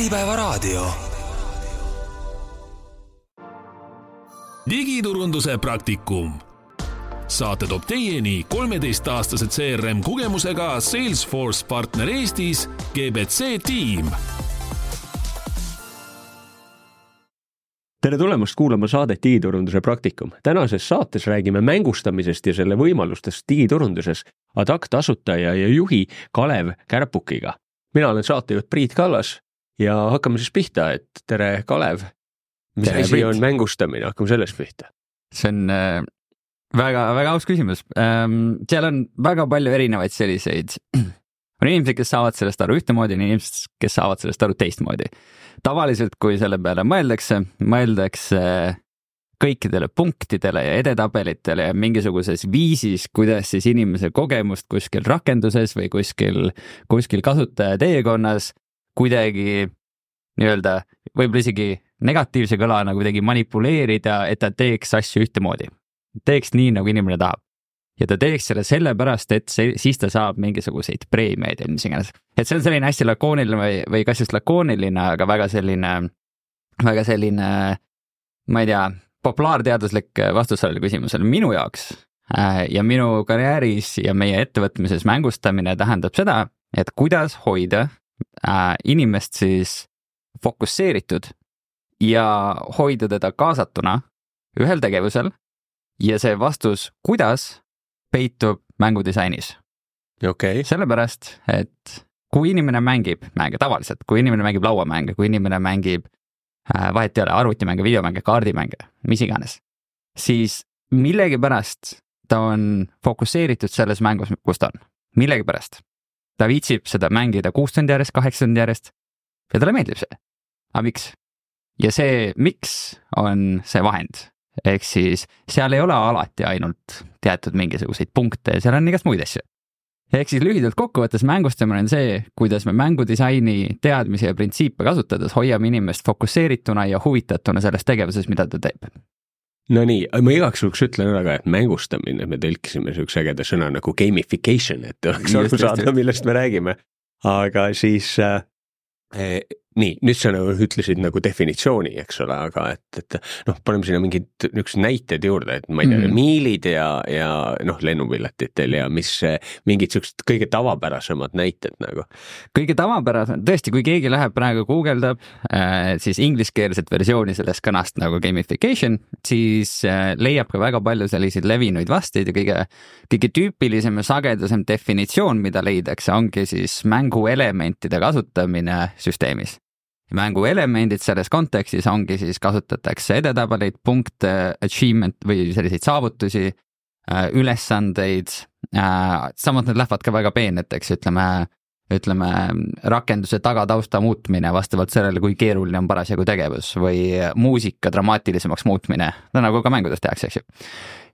Äripäevaraadio. digiturunduse praktikum. saate toob teieni kolmeteistaastase CRM kogemusega Salesforce partner Eestis GBC tiim tere tulemast kuulama saadet Digiturunduse praktikum. tänases saates räägime mängustamisest ja selle võimalustest digiturunduses Adact asutaja ja juhi Kalev Kärpukiga. mina olen saatejuht Priit Kallas ja hakkame siis pihta, et tere, Kalev. mis tere, asi Priit. on mängustamine, hakkame sellest pihta. see on äh, väga, väga aus küsimus ähm,. seal on väga palju erinevaid selliseid on inimesed, kes saavad sellest aru ühtemoodi, on inimesed, kes saavad sellest aru teistmoodi. tavaliselt, kui selle peale mõeldakse, mõeldakse kõikidele punktidele ja edetabelitele ja mingisuguses viisis, kuidas siis inimese kogemust kuskil rakenduses või kuskil, kuskil kasutaja teekonnas kuidagi nii-öelda võib-olla isegi negatiivse kõlana kuidagi manipuleerida, et ta teeks asju ühtemoodi. teeks nii, nagu inimene tahab ja ta teeks selle sellepärast, et see, siis ta saab mingisuguseid preemiaid ja mis iganes. et see on selline hästi lakooniline või, või kas just lakooniline, aga väga selline, väga selline, ma ei tea, populaarteaduslik vastus sellele küsimusele minu jaoks äh, ja minu karjääris ja meie ettevõtmises mängustamine tähendab seda, et kuidas hoida äh, inimest siis fokusseeritud ja hoida teda kaasatuna ühel tegevusel ja see vastus, kuidas, peitub mängudisainis. okei okay.. sellepärast, et kui inimene mängib mänge tavaliselt, kui inimene mängib lauamänge, kui inimene mängib äh,, vahet ei ole, arvutimänge, videomänge, kaardimänge, mis iganes, siis millegipärast ta on fokusseeritud selles mängus, kus ta on, millegipärast. Ta viitsib seda mängida kuus tundi järjest, kaheksa tundi järjest ja talle meeldib see. aga miks? ja see, miks on see vahend, ehk siis seal ei ole alati ainult teatud mingisuguseid punkte, seal on igast muid asju. ehk siis lühidalt kokkuvõttes mängustamine on see, kuidas me mängudisaini teadmisi ja printsiipe kasutades hoiame inimest fokusseerituna ja huvitatuna selles tegevuses, mida ta teeb. Nonii, ma igaks juhuks ütlen ära ka, et mängustamine, me tõlkisime siukse ägeda sõna nagu gamification, et oleks aru saada, millest me räägime. aga siis äh, nii, nüüd sa nagu ütlesid nagu definitsiooni, eks ole, aga et, et noh, paneme sinna mingid niisugused näited juurde, et ma ei tea mm, -hmm. miilid ja, ja noh, lennupiletitel ja mis mingid siuksed kõige tavapärasemad näited nagu. kõige tavapärasem, tõesti, kui keegi läheb praegu guugeldab äh, siis ingliskeelset versiooni sellest sõnast nagu gamification, siis äh, leiab ka väga palju selliseid levinuid vasteid ja kõige, kõige tüüpilisem ja sagedasem definitsioon, mida leidakse, ongi siis mänguelementide kasutamine süsteemis. Mängu elemendid selles kontekstis ongi siis, kasutatakse edetabeleid, punkte, achievement või selliseid saavutusi, äh, ülesandeid, äh, samuti need lähevad ka väga peeneteks, ütleme, ütleme rakenduse tagatausta muutmine vastavalt sellele, kui keeruline on parasjagu tegevus või muusika dramaatilisemaks muutmine, no nagu ka mängudes tehakse, eks ju.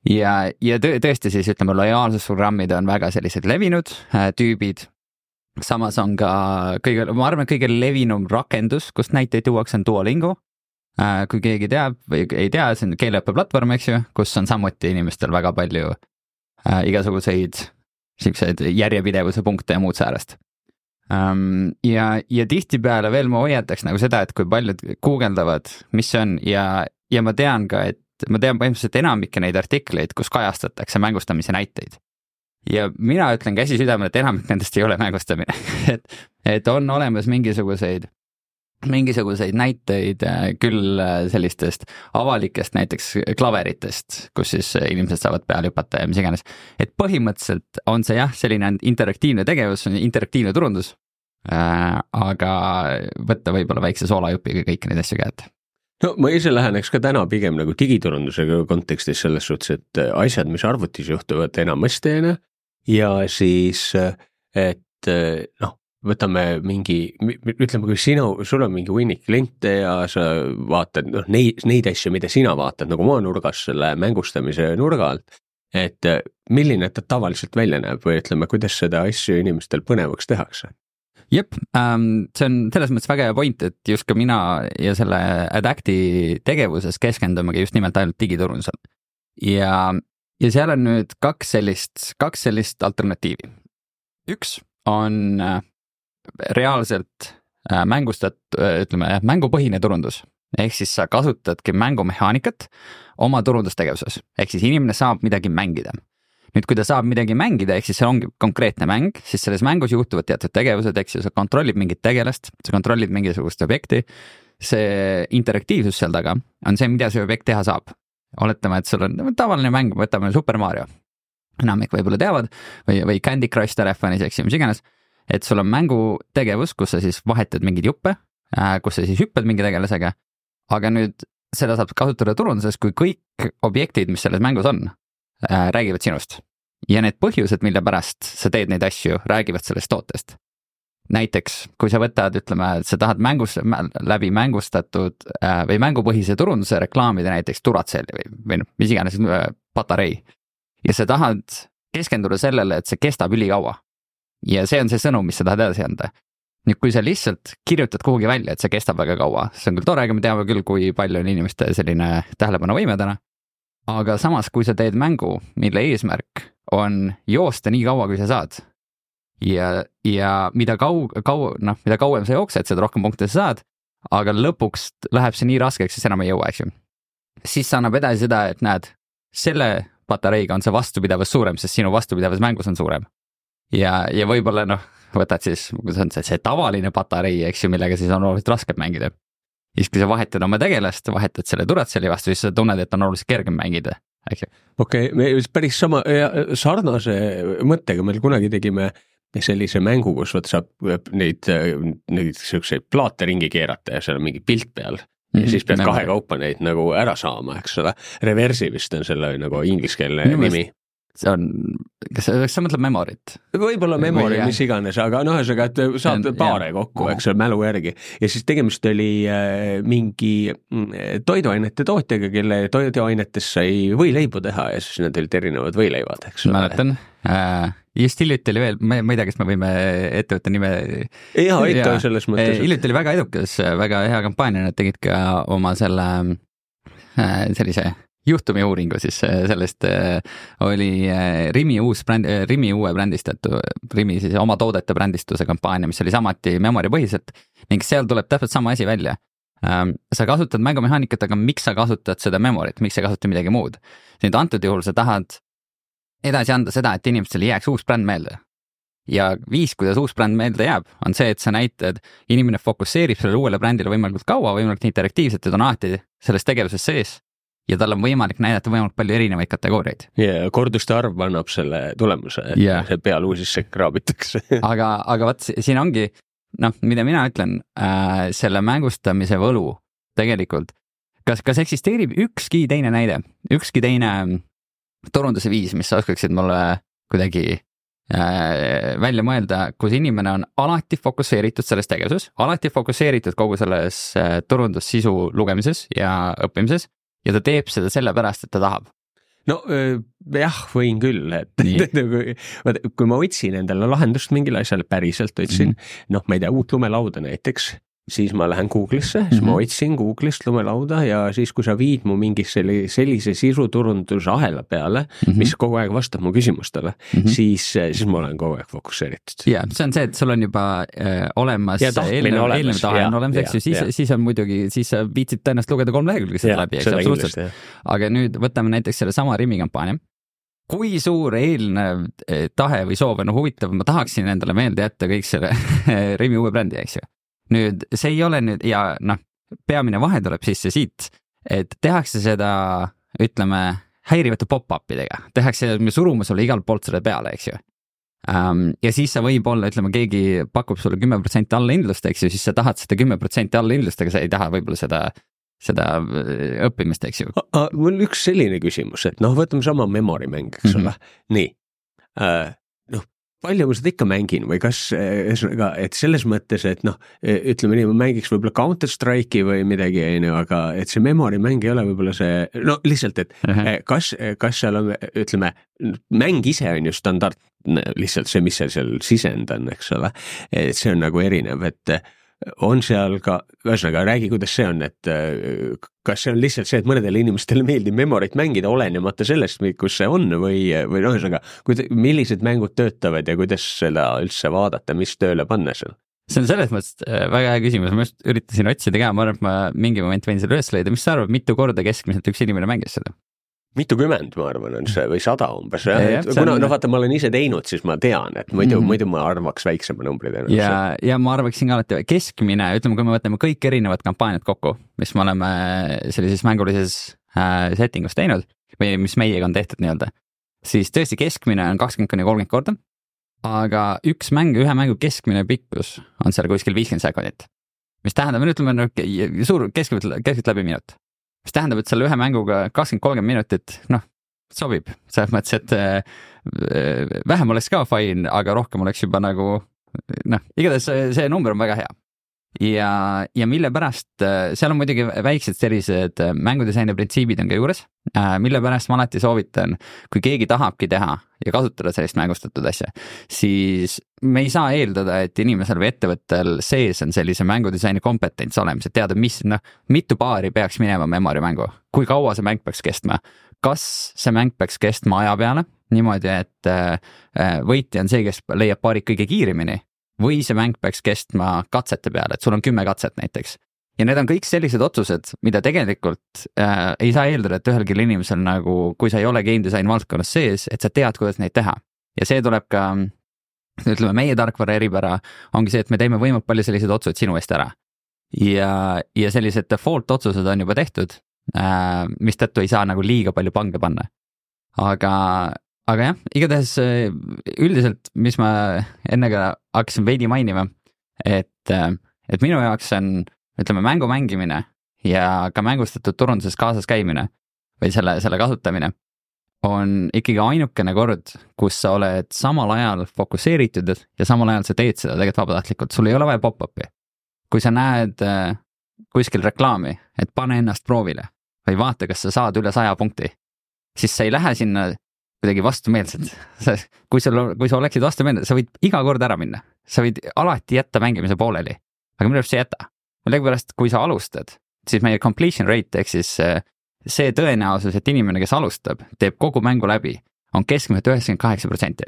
Ja, ja tõesti siis ütleme, lojaalsusprogrammid on väga sellised levinud äh, tüübid samas on ka kõige, ma arvan, et kõige levinum rakendus, kust näiteid tuuakse, on Duolingo. Äh, kui keegi teab või ei tea, see on keeleõppeplatvorm, eks ju, kus on samuti inimestel väga palju äh, igasuguseid siukseid järjepidevuse punkte ja muud säärast um,. ja, ja tihtipeale veel ma hoiataks nagu seda, et kui paljud guugeldavad, mis see on ja, ja ma tean ka, et ma tean põhimõtteliselt enamikke neid artikleid, kus kajastatakse mängustamise näiteid ja mina ütlen käsi südamel, et enamik nendest ei ole mängustamine et, et on olemas mingisuguseid, mingisuguseid näiteid äh, küll äh, sellistest avalikest näiteks klaveritest, kus siis inimesed saavad peale hüpata ja mis iganes. et põhimõtteliselt on see jah, selline interaktiivne tegevus, interaktiivne turundus äh,. aga võtta võib-olla väikse soolajupiga kõiki neid asju kätte no ma ise läheneks ka täna pigem nagu digiturundusega kontekstis selles suhtes, et asjad, mis arvutis juhtuvad enamasti, on ju, ja siis, et noh, võtame mingi, ütleme, kui sinu, sul on mingi hunnik kliente ja sa vaatad noh, neid, neid asju, mida sina vaatad nagu oma nurgas selle mängustamise nurga alt. et milline ta tavaliselt välja näeb või ütleme, kuidas seda asju inimestel põnevaks tehakse? jep ähm,, see on selles mõttes väga hea point, et just ka mina ja selle Adacti tegevuses keskendumegi just nimelt ainult digiturundusele. ja ja seal on nüüd kaks sellist, kaks sellist alternatiivi. üks on äh, reaalselt äh, mängustat-, ütleme jah, mängupõhine turundus. ehk siis sa kasutadki mängumehaanikat oma turundustegevuses, ehk siis inimene saab midagi mängida nüüd, kui ta saab midagi mängida, ehk siis see ongi konkreetne mäng, siis selles mängus juhtuvad teatud tegevused, eks ju, sa kontrollid mingit tegelast, sa kontrollid mingisugust objekti. see interaktiivsus seal taga on see, mida see objekt teha saab. Oletame, et sul on tavaline mäng, võtame Super Mario. enamik võib-olla teavad või, või Candy Crush telefonis, eks ju, mis iganes. et sul on mängutegevus, kus sa siis vahetad mingeid juppe äh,, kus sa siis hüppad mingi tegelasega. aga nüüd seda saab kasutada turunduses, kui kõik objektid, mis selles mängus on äh,, räägivad sinust ja need põhjused, mille pärast sa teed neid asju, räägivad sellest tootest. Näiteks, kui sa võtad, ütleme, sa tahad mängus, läbi mängustatud äh, või mängupõhise turunduse reklaamida näiteks Duracelli või, või noh, mis iganes äh, patarei. ja sa tahad keskenduda sellele, et see kestab ülikaua. ja see on see sõnum, mis sa tahad edasi anda nüüd, kui sa lihtsalt kirjutad kuhugi välja, et see kestab väga kaua, see on küll tore, aga me teame küll, kui palju on inimeste selline tähelepanuvõime täna. aga samas, kui sa teed mängu, mille eesmärk on joosta nii kaua, kui sa saad. Ja, ja mida kau-, kau-, noh, mida kauem sa jooksed, seda rohkem punkte sa saad. aga lõpuks läheb see nii raskeks, sa enam ei jõua, eks ju. siis see annab edasi seda, et näed, selle patareiga on see vastupidavus suurem, sest sinu vastupidavus mängus on suurem. ja, ja võib-olla noh, võtad siis, see on see, see tavaline patarei, eks ju, millega siis on oluliselt raskem mängida. ja siis, kui sa vahetad oma tegelast, vahetad selle Duracell'i vastu, siis sa tunned, et on oluliselt kergem mängida eks ju. okei okay,, me päris sama, sarnase mõttega me kunagi tegime sellise mängu, kus vot saab neid, neid siukseid plaate ringi keerata ja seal on mingi pilt peal ja mhm, siis pead kahekaupa neid nagu ära saama, eks ole. Reversi vist on selle nagu ingliskeelne nimi see on, kas, kas sa mõtled memorit? võib-olla memory, mis iganes, aga noh, ühesõnaga, et saad paare kokku, eks ole, mälu järgi. ja siis tegemist oli äh, mingi mm, toiduainete tootjaga, kelle toiduainetest sai võileibu teha ja siis need olid erinevad võileivad, eks ole. mäletan äh, just hiljuti oli veel, ma ei tea, kas me võime ettevõtte nime. jaa, ikka selles mõttes. hiljuti oli väga edukas, väga hea kampaania, nad tegid ka oma selle äh, sellise juhtumiuuringu siis äh, sellest äh, oli Rimi uus bränd, Rimi uue brändistatu, Rimi siis oma toodete brändistuse kampaania, mis oli samuti memory põhiselt ning seal tuleb täpselt sama asi välja. Ähm, sa kasutad mängumehaanikat, aga miks sa kasutad seda memory't, miks sa ei kasuta midagi muud? nüüd antud juhul sa tahad edasi anda seda, et inimestele jääks uus bränd meelde ja viis, kuidas uus bränd meelde jääb, on see, et sa näitad, inimene fokusseerib sellele uuele brändile võimalikult kaua, võimalikult interaktiivselt ja ta on alati selles tegevuses sees ja tal on võimalik näidata võimalikult palju erinevaid kategooriaid. ja korduste arv annab selle tulemuse, et yeah. see pealuusisse kraabitakse aga, aga vot siin ongi noh, mida mina ütlen äh,, selle mängustamise võlu tegelikult, kas, kas eksisteerib ükski teine näide, ükski teine turunduse viis, mis sa oskaksid mulle kuidagi äh, välja mõelda, kus inimene on alati fokusseeritud selles tegevuses, alati fokusseeritud kogu selles äh, turundussisu lugemises ja õppimises ja ta teeb seda sellepärast, et ta tahab no jah, võin küll, et kui, vaata, kui ma otsin endale lahendust mingile asjale, päriselt otsin mm -hmm., noh, ma ei tea, uut lumelauda näiteks siis ma lähen Google'isse, siis mm -hmm. ma mhm. otsin Google'ist lumelauda ja siis, kui sa viid mu mingisse sellise sisuturundusahela peale mm, -hmm. mis kogu aeg vastab mu küsimustele mm, -hmm. siis, siis ma olen kogu aeg fokusseeritud. ja see on see, et sul on juba äh, olemas eelnev, eelnev tahe on olemas, eks ju, siis, siis on muidugi, siis sa viitsid tõenäoliselt lugeda kolm lehekülge seda läbi, eks absoluutselt. aga nüüd võtame näiteks sellesama Rimi kampaania kui suur eelnev eh, tahe või soov on huvitav, ma tahaksin endale meelde jätta kõik selle Rimi uue brändi, eks ju nüüd see ei ole nüüd ja noh, peamine vahe tuleb sisse siit, et tehakse seda, ütleme, häirivate pop-up idega, tehakse, me surume sulle igalt poolt selle peale, eks ju ja siis sa võib-olla, ütleme, keegi pakub sulle kümme protsenti allahindlust, eks ju, siis sa tahad seda kümme protsenti allahindlust, aga sa ei taha võib-olla seda seda äh, õppimist, eks ju. mul üks selline küsimus, et noh, võtame sama memory mäng, eks mm -hmm. ole, nii uh, palju ma seda ikka mängin või kas ühesõnaga, et selles mõttes, et noh, ütleme nii, ma mängiks võib-olla Counter Strike'i või midagi, on ju, aga et see memory mäng ei ole võib-olla see, no lihtsalt, et uh -huh. kas, kas seal on, ütleme, mäng ise on ju standardne, lihtsalt see, mis seal, seal sisend on, eks ole, et see on nagu erinev, et on seal ka, ühesõnaga räägi, kuidas see on, et äh, kas see on lihtsalt see, et mõnedele inimestele meeldib memorit mängida, olenemata sellest, kus see on või, või noh, ühesõnaga, millised mängud töötavad ja kuidas seda üldse vaadata, mis tööle panna seal? see on selles mõttes äh, väga hea küsimus, ma just üritasin otsida ka, ma arvan, et ma mingi moment võin selle üles leida, mis sa arvad, mitu korda keskmiselt üks inimene mängis seda? Mitukümmend, ma arvan, on see või sada umbes jah ja, et kuna on... noh, vaata, ma olen ise teinud, siis ma tean, et muidu mm, -hmm. muidu ma arvaks väiksema numbri tõenäoliselt. ja, ja ma arvaksin ka alati keskmine, ütleme, kui me võtame kõik erinevad kampaaniad kokku, mis me oleme sellises mängulises äh, setting us teinud või mis meiega on tehtud nii-öelda, siis tõesti keskmine on kakskümmend kuni kolmkümmend korda aga üks mäng, ühe mängu keskmine pikkus on seal kuskil viiskümmend sekundit. mis tähendab, no ütleme no, suur, keskmiselt, keskeltläbi minut. Mis tähendab, et selle ühe mänguga kakskümmend, kolmkümmend minutit, noh, sobib, selles mõttes, et äh, vähem oleks ka fine, aga rohkem oleks juba nagu noh, igatahes see, see number on väga hea ja, ja mille pärast, äh, seal on muidugi väiksed sellised äh, mängudisaini printsiibid on ka juures, äh, mille pärast ma alati soovitan, kui keegi tahabki teha ja kasutada sellist mängustatud asja, siis me ei saa eeldada, et inimesel või ettevõttel sees on sellise mängudisaini kompetents olemas, et teada, mis noh, mitu paari peaks minema memory mängu, kui kaua see mäng peaks kestma, kas see mäng peaks kestma aja peale niimoodi, et võitja on see, kes leiab paarid kõige kiiremini või see mäng peaks kestma katsete peale, et sul on kümme katset näiteks. ja need on kõik sellised otsused, mida tegelikult äh, ei saa eeldada, et ühelgi inimesel nagu, kui sa ei ole game design valdkonnas sees, et sa tead, kuidas neid teha. ja see tuleb ka, ütleme, meie tarkvara eripära ongi see, et me teeme võimalikult palju selliseid otsuseid sinu eest ära. ja, ja sellised default otsused on juba tehtud äh,, mistõttu ei saa nagu liiga palju pange panna. aga, aga jah, igatahes äh, üldiselt, mis ma enne ka hakkasin veidi mainima, et, äh, et minu jaoks on, ütleme, mängu mängimine ja ka mängustatud turunduses kaasas käimine või selle, selle kasutamine on ikkagi ainukene kord, kus sa oled samal ajal fokusseeritud ja samal ajal sa teed seda tegelikult vabatahtlikult, sul ei ole vaja pop-up'i. kui sa näed äh, kuskil reklaami, et pane ennast proovile või vaata, kas sa saad üle saja punkti, siis sa ei lähe sinna kuidagi vastumeelsed. kui sul, kui sa oleksid vastumeelne, sa võid iga kord ära minna, sa võid alati jätta mängimise pooleli. aga mille pärast sa ei jäta? millegipärast, kui sa alustad, siis meie completion rate ehk siis äh, see tõenäosus, et inimene, kes alustab, teeb kogu mängu läbi, on keskmiselt üheksakümmend kaheksa protsenti.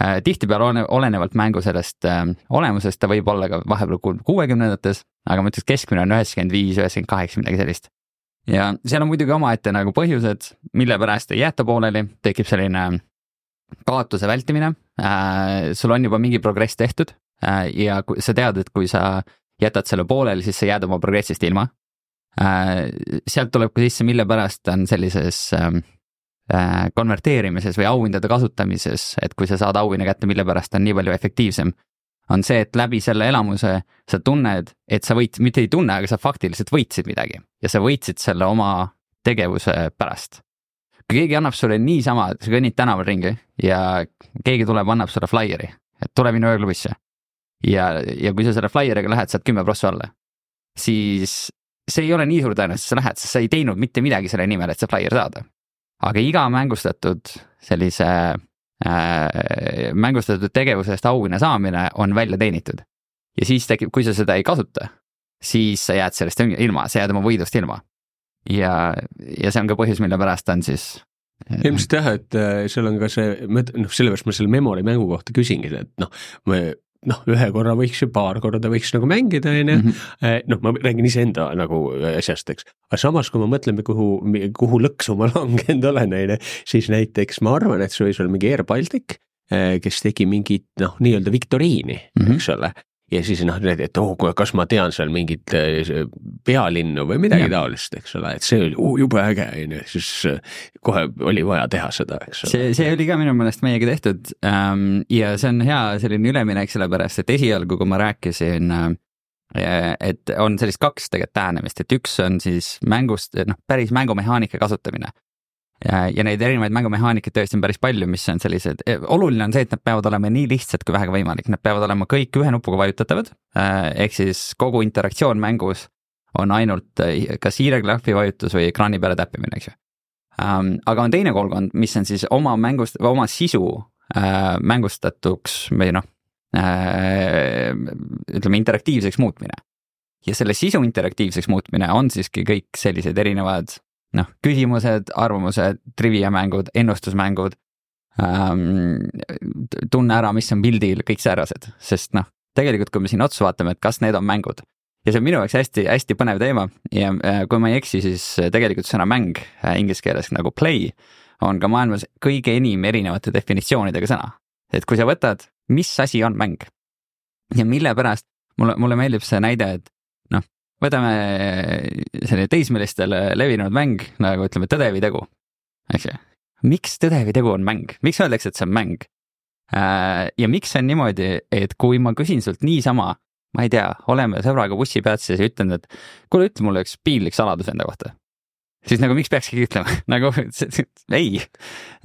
Äh, tihtipeale olenevalt mängu sellest äh, olemusest, ta võib olla ka vahepeal kuuekümnendates, aga ma ütleks, keskmine on üheksakümmend viis, üheksakümmend kaheksa, midagi sellist ja seal on muidugi omaette nagu põhjused, mille pärast ei jäeta pooleli, tekib selline kaotuse vältimine äh,. sul on juba mingi progress tehtud äh, ja sa tead, et kui sa jätad selle pooleli, siis sa jääd oma progressist ilma äh,. sealt tuleb ka sisse, mille pärast on sellises ähm, äh, konverteerimises või auhindade kasutamises, et kui sa saad auhinna kätte, mille pärast on nii palju efektiivsem on see, et läbi selle elamuse sa tunned, et sa võit-, mitte ei tunne, aga sa faktiliselt võitsid midagi ja sa võitsid selle oma tegevuse pärast. kui keegi annab sulle niisama, sa kõnnid tänaval ringi ja keegi tuleb, annab sulle flaieri, et tule minu ööklubisse. ja, ja kui sa selle flaieriga lähed, saad kümme prossa alla, siis see ei ole nii suur tõenäosus, sa lähed, sest sa ei teinud mitte midagi selle nimel, et see flaier saada. aga iga mängustatud sellise mängustatud tegevuse eest auhinna saamine on välja teenitud. ja siis tekib, kui sa seda ei kasuta, siis sa jääd sellest ilma, sa jääd oma võidust ilma. ja, ja see on ka põhjus, mille pärast on siis ilmselt jah, et äh, seal on ka see, noh, sellepärast ma selle Memory mängu kohta küsingi, et noh, me noh, ühe korra võiks ju paar korda võiks nagu mängida, on ju, mhm. eh, noh, ma räägin iseenda nagu asjast, eks. aga samas, kui me mõtleme, kuhu, kuhu lõksu ma langenud olen, on ju, siis näiteks ma arvan, et see võis olla mingi Air Baltic, eh, kes tegi mingit noh, nii-öelda viktoriini mm, -hmm. eks ole ja siis noh, et oh, kas ma tean seal mingit äh, pealinnu või midagi ja. taolist, eks ole, et see oli uh, jube äge, on ju, siis äh, kohe oli vaja teha seda, eks ole. see, see oli ka minu meelest meiega tehtud. Ähm, ja see on hea selline üleminek, sellepärast et esialgu, kui ma rääkisin äh, et on sellist kaks tegelikult lähenemist, et üks on siis mängust, noh, päris mängumehaanika kasutamine ja, neid erinevaid mängumehaanikaid tõesti on päris palju, mis on sellised, e, oluline on see, et nad peavad olema nii lihtsad kui vähegi võimalik, nad peavad olema kõik ühe nupuga vajutatavad. Äh, ehk siis kogu interaktsioon mängus on ainult äh, kas hiireklahvi vajutus või ekraani peale täppimine, eks ju. Ähm, aga on teine koolkond, mis on siis oma mängust, oma sisu äh, mängustatuks või noh, ütleme interaktiivseks muutmine. ja selle sisu interaktiivseks muutmine on siiski kõik sellised erinevad noh, küsimused, arvamused, trivia mängud, ennustusmängud ähm,. tunne ära, mis on pildil, kõik säärased, sest noh, tegelikult, kui me siin otsa vaatame, et kas need on mängud ja see on minu jaoks hästi-hästi põnev teema ja äh, kui ma ei eksi, siis tegelikult sõna mäng inglise keeles nagu play on ka maailmas kõige enim erinevate definitsioonidega sõna. et kui sa võtad, mis asi on mäng ja mille pärast, mulle, mulle meeldib see näide, et võtame selline teismelistele levinud mäng nagu ütleme tõde või tegu, eks ju. miks tõde või tegu on mäng, miks öeldakse, et see on mäng? Äh, ja miks see on niimoodi, et kui ma küsin sult niisama, ma ei tea, oleme sõbraga bussipeatuses ja ütlen, et kuule, ütle mulle üks piinlik saladus enda kohta siis nagu miks peakski ütlema nagu ei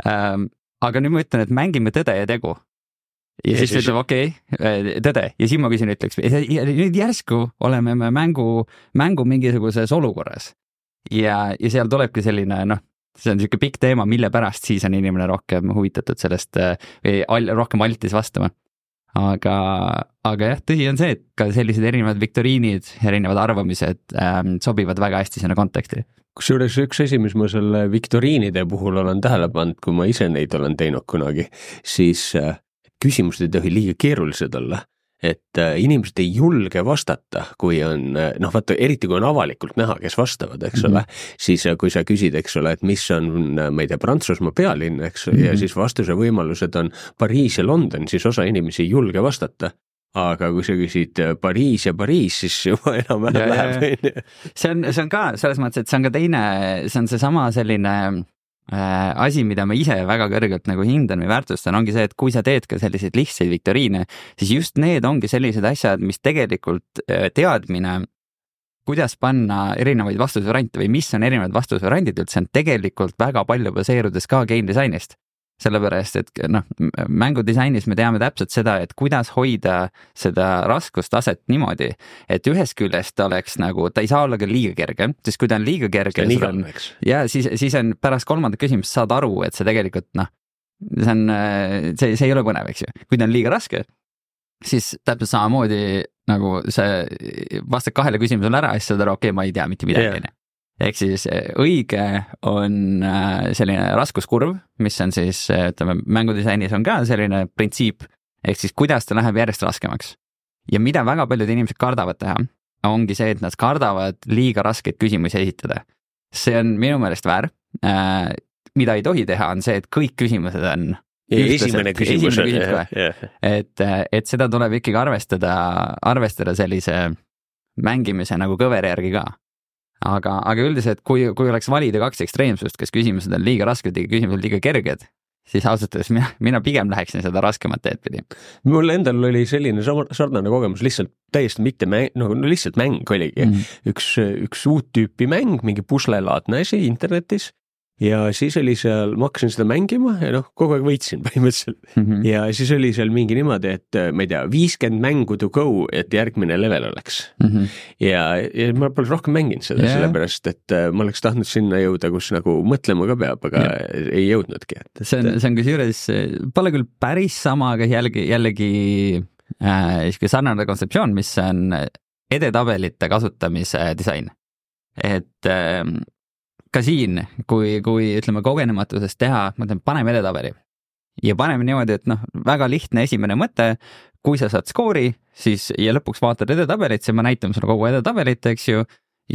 ähm,. aga nüüd ma ütlen, et mängime tõde ja tegu. Ja, siis ta ütleb okei okay,, äh, tõde. Ja siis ma küsin, ütleks, nüüd järsku oleme me mängu, mängu mingisuguses olukorras. ja, ja seal tulebki selline noh, see on niisugune pikk teema, mille pärast siis on inimene rohkem huvitatud sellest äh, või al, rohkem altis vastama. Aga, aga jah, tõsi on see, et ka sellised erinevad viktoriinid, erinevad arvamised ähm, sobivad väga hästi sinna konteksti. Kusjuures üks asi, mis ma selle viktoriinide puhul olen tähele pannud, kui ma ise neid olen teinud kunagi, siis äh, küsimused ei tohi liiga keerulised olla et äh, inimesed ei julge vastata, kui on äh, noh, vaata eriti kui on avalikult näha, kes vastavad, eks ole mm, -hmm. siis kui sa küsid, eks ole, et mis on, ma ei tea, Prantsusmaa pealinn, eks mm, -hmm. ja mhm. siis vastuse võimalused on Pariis ja London, siis osa inimesi ei julge vastata aga kui sa küsid äh, Pariis ja Pariis, siis juba enam-vähem läheb, on ju. see on, see on ka selles mõttes, et see on ka teine, see on seesama selline äh, asi, mida ma ise väga kõrgelt nagu hindan või väärtustan, ongi see, et kui sa teed ka selliseid lihtsaid viktoriine, siis just need ongi sellised asjad, mis tegelikult äh, teadmine, kuidas panna erinevaid vastusvariante või mis on erinevad vastusvariandid üldse, on tegelikult väga palju baseerudes ka game disainist sellepärast et noh, mängudisainis me teame täpselt seda, et kuidas hoida seda raskustaset niimoodi, et ühest küljest ta oleks nagu, ta ei saa olla ka liiga kerge, sest kui ta on liiga kerge, on, ja siis, siis on pärast kolmandat küsimust saad aru, et see tegelikult noh, see on, see, see ei ole põnev, eks ju. kui ta on liiga raske, siis täpselt samamoodi nagu see vastad kahele küsimusele ära ja siis saad aru, okei okay,, ma ei tea mitte midagi, onju ehk siis eh, õige on äh, selline raskuskurv, mis on siis eh, ütleme, mängudisainis on ka selline printsiip, ehk siis kuidas ta läheb järjest raskemaks. ja mida väga paljud inimesed kardavad teha, ongi see, et nad kardavad liiga raskeid küsimusi esitada. see on minu meelest väär. Mida ei tohi teha, on see, et kõik küsimused on esimene küsimus on jah, jah. et, et seda tuleb ikkagi arvestada, arvestada sellise mängimise nagu kõveri järgi ka aga, aga üldiselt, kui, kui oleks valida kaks ekstreemsust, kas küsimused on liiga rasked ja küsimused liiga kerged, siis ausalt öeldes mina, mina pigem läheksin seda raskemat teed pidi. mul endal oli selline sarnane kogemus, lihtsalt täiesti mitte mäng, no lihtsalt mäng oligi mm. -hmm. üks, üks uut tüüpi mäng, mingi puslelaadne asi internetis ja siis oli seal, ma hakkasin seda mängima ja noh, kogu aeg võitsin põhimõtteliselt mm. -hmm. ja siis oli seal mingi niimoodi, et äh, ma ei tea, viiskümmend mängu to go, et järgmine level oleks mm. -hmm. ja, ja ma pole rohkem mänginud seda yeah., sellepärast et äh, ma oleks tahtnud sinna jõuda, kus nagu mõtlema ka peab, aga yeah. ei jõudnudki, see on, see on kusjuures, pole küll päris sama, aga jällegi, jällegi äh, sihuke sarnane kontseptsioon, mis on edetabelite kasutamise disain. et äh, ka siin, kui, kui ütleme kogenematusest teha, ma ütlen, paneme edetabeli. ja paneme niimoodi, et noh, väga lihtne esimene mõte, kui sa saad skoori, siis ja lõpuks vaatad edetabelit, siis me näitame sulle kogu edetabelit, eks ju,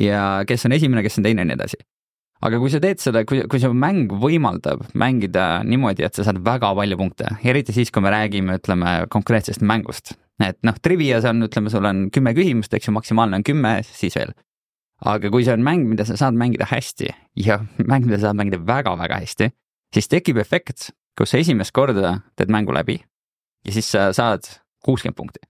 ja kes on esimene, kes on teine ja nii edasi. aga kui sa teed seda, kui, kui su mäng võimaldab mängida niimoodi, et sa saad väga palju punkte, eriti siis, kui me räägime, ütleme, konkreetsest mängust, et noh, Trivias on, ütleme, sul on kümme küsimust, eks ju, maksimaalne on kümme, siis veel aga kui see on mäng, mida sa saad mängida hästi ja mäng, mida sa saad mängida väga-väga hästi, siis tekib efekt, kus sa esimest korda teed mängu läbi ja siis sa saad kuuskümmend punkti,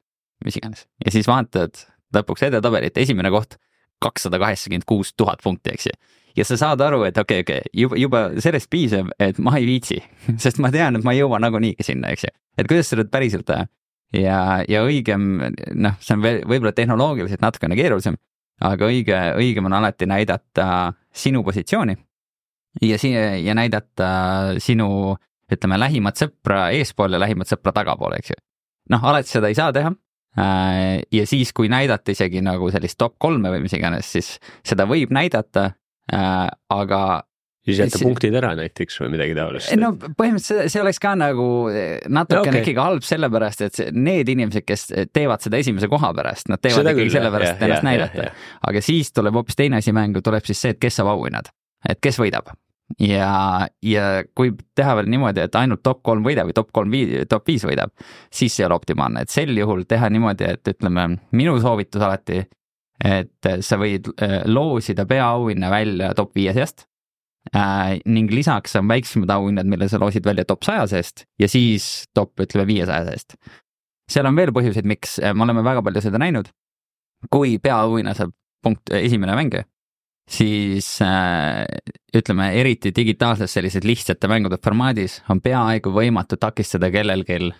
mis iganes, ja siis vaatad lõpuks edetabelit, esimene koht kakssada kaheksakümmend kuus tuhat punkti, eks ju. ja sa saad aru, et okei okay,, okei okay,, juba, juba sellest piisab, et ma ei viitsi, sest ma tean, et ma ei jõua nagunii sinnna, eks ju. et kuidas seda päriselt teha ja, ja õigem, noh, see on veel võib-olla tehnoloogiliselt natukene keerulisem, aga õige, õigem on alati näidata sinu positsiooni ja si-, ja näidata sinu, ütleme, lähimat sõpra eespool ja lähimat sõpra tagapool, eks ju. noh, alati seda ei saa teha. Äh, ja siis, kui näidata isegi nagu sellist top kolme või mis iganes, siis seda võib näidata. Äh, aga siis jätta See- punktid ära näiteks või midagi taolist no põhimõtteliselt see, see oleks ka nagu natukene Okei. okay. ikkagi halb sellepärast, et see, need inimesed, kes teevad seda esimese koha pärast, nad teevad Seda ikkagi sellepärast, et ennast jah, näidata aga siis tuleb hoopis teine asi mängu, tuleb siis see, et kes saab auhinnad, et kes võidab. ja, ja kui teha veel niimoodi, et ainult top kolm võidab või top kolm vii-, top viis võidab, siis see ei ole optimaalne, et sel juhul teha niimoodi, et ütleme, minu soovitus alati, et sa võid äh, loosida peaauhinna välja top viie seast äh, ning lisaks on väiksemad auhinnad, mille sa loosid välja top saja seest ja siis top ütleme viiesaja seest. seal on veel põhjuseid, miks me oleme väga palju seda näinud. kui peaauhinna saab punkt esimene mängija, siis äh, ütleme eriti digitaalses sellises lihtsate mängude formaadis on peaaegu võimatu takistada kellelgi,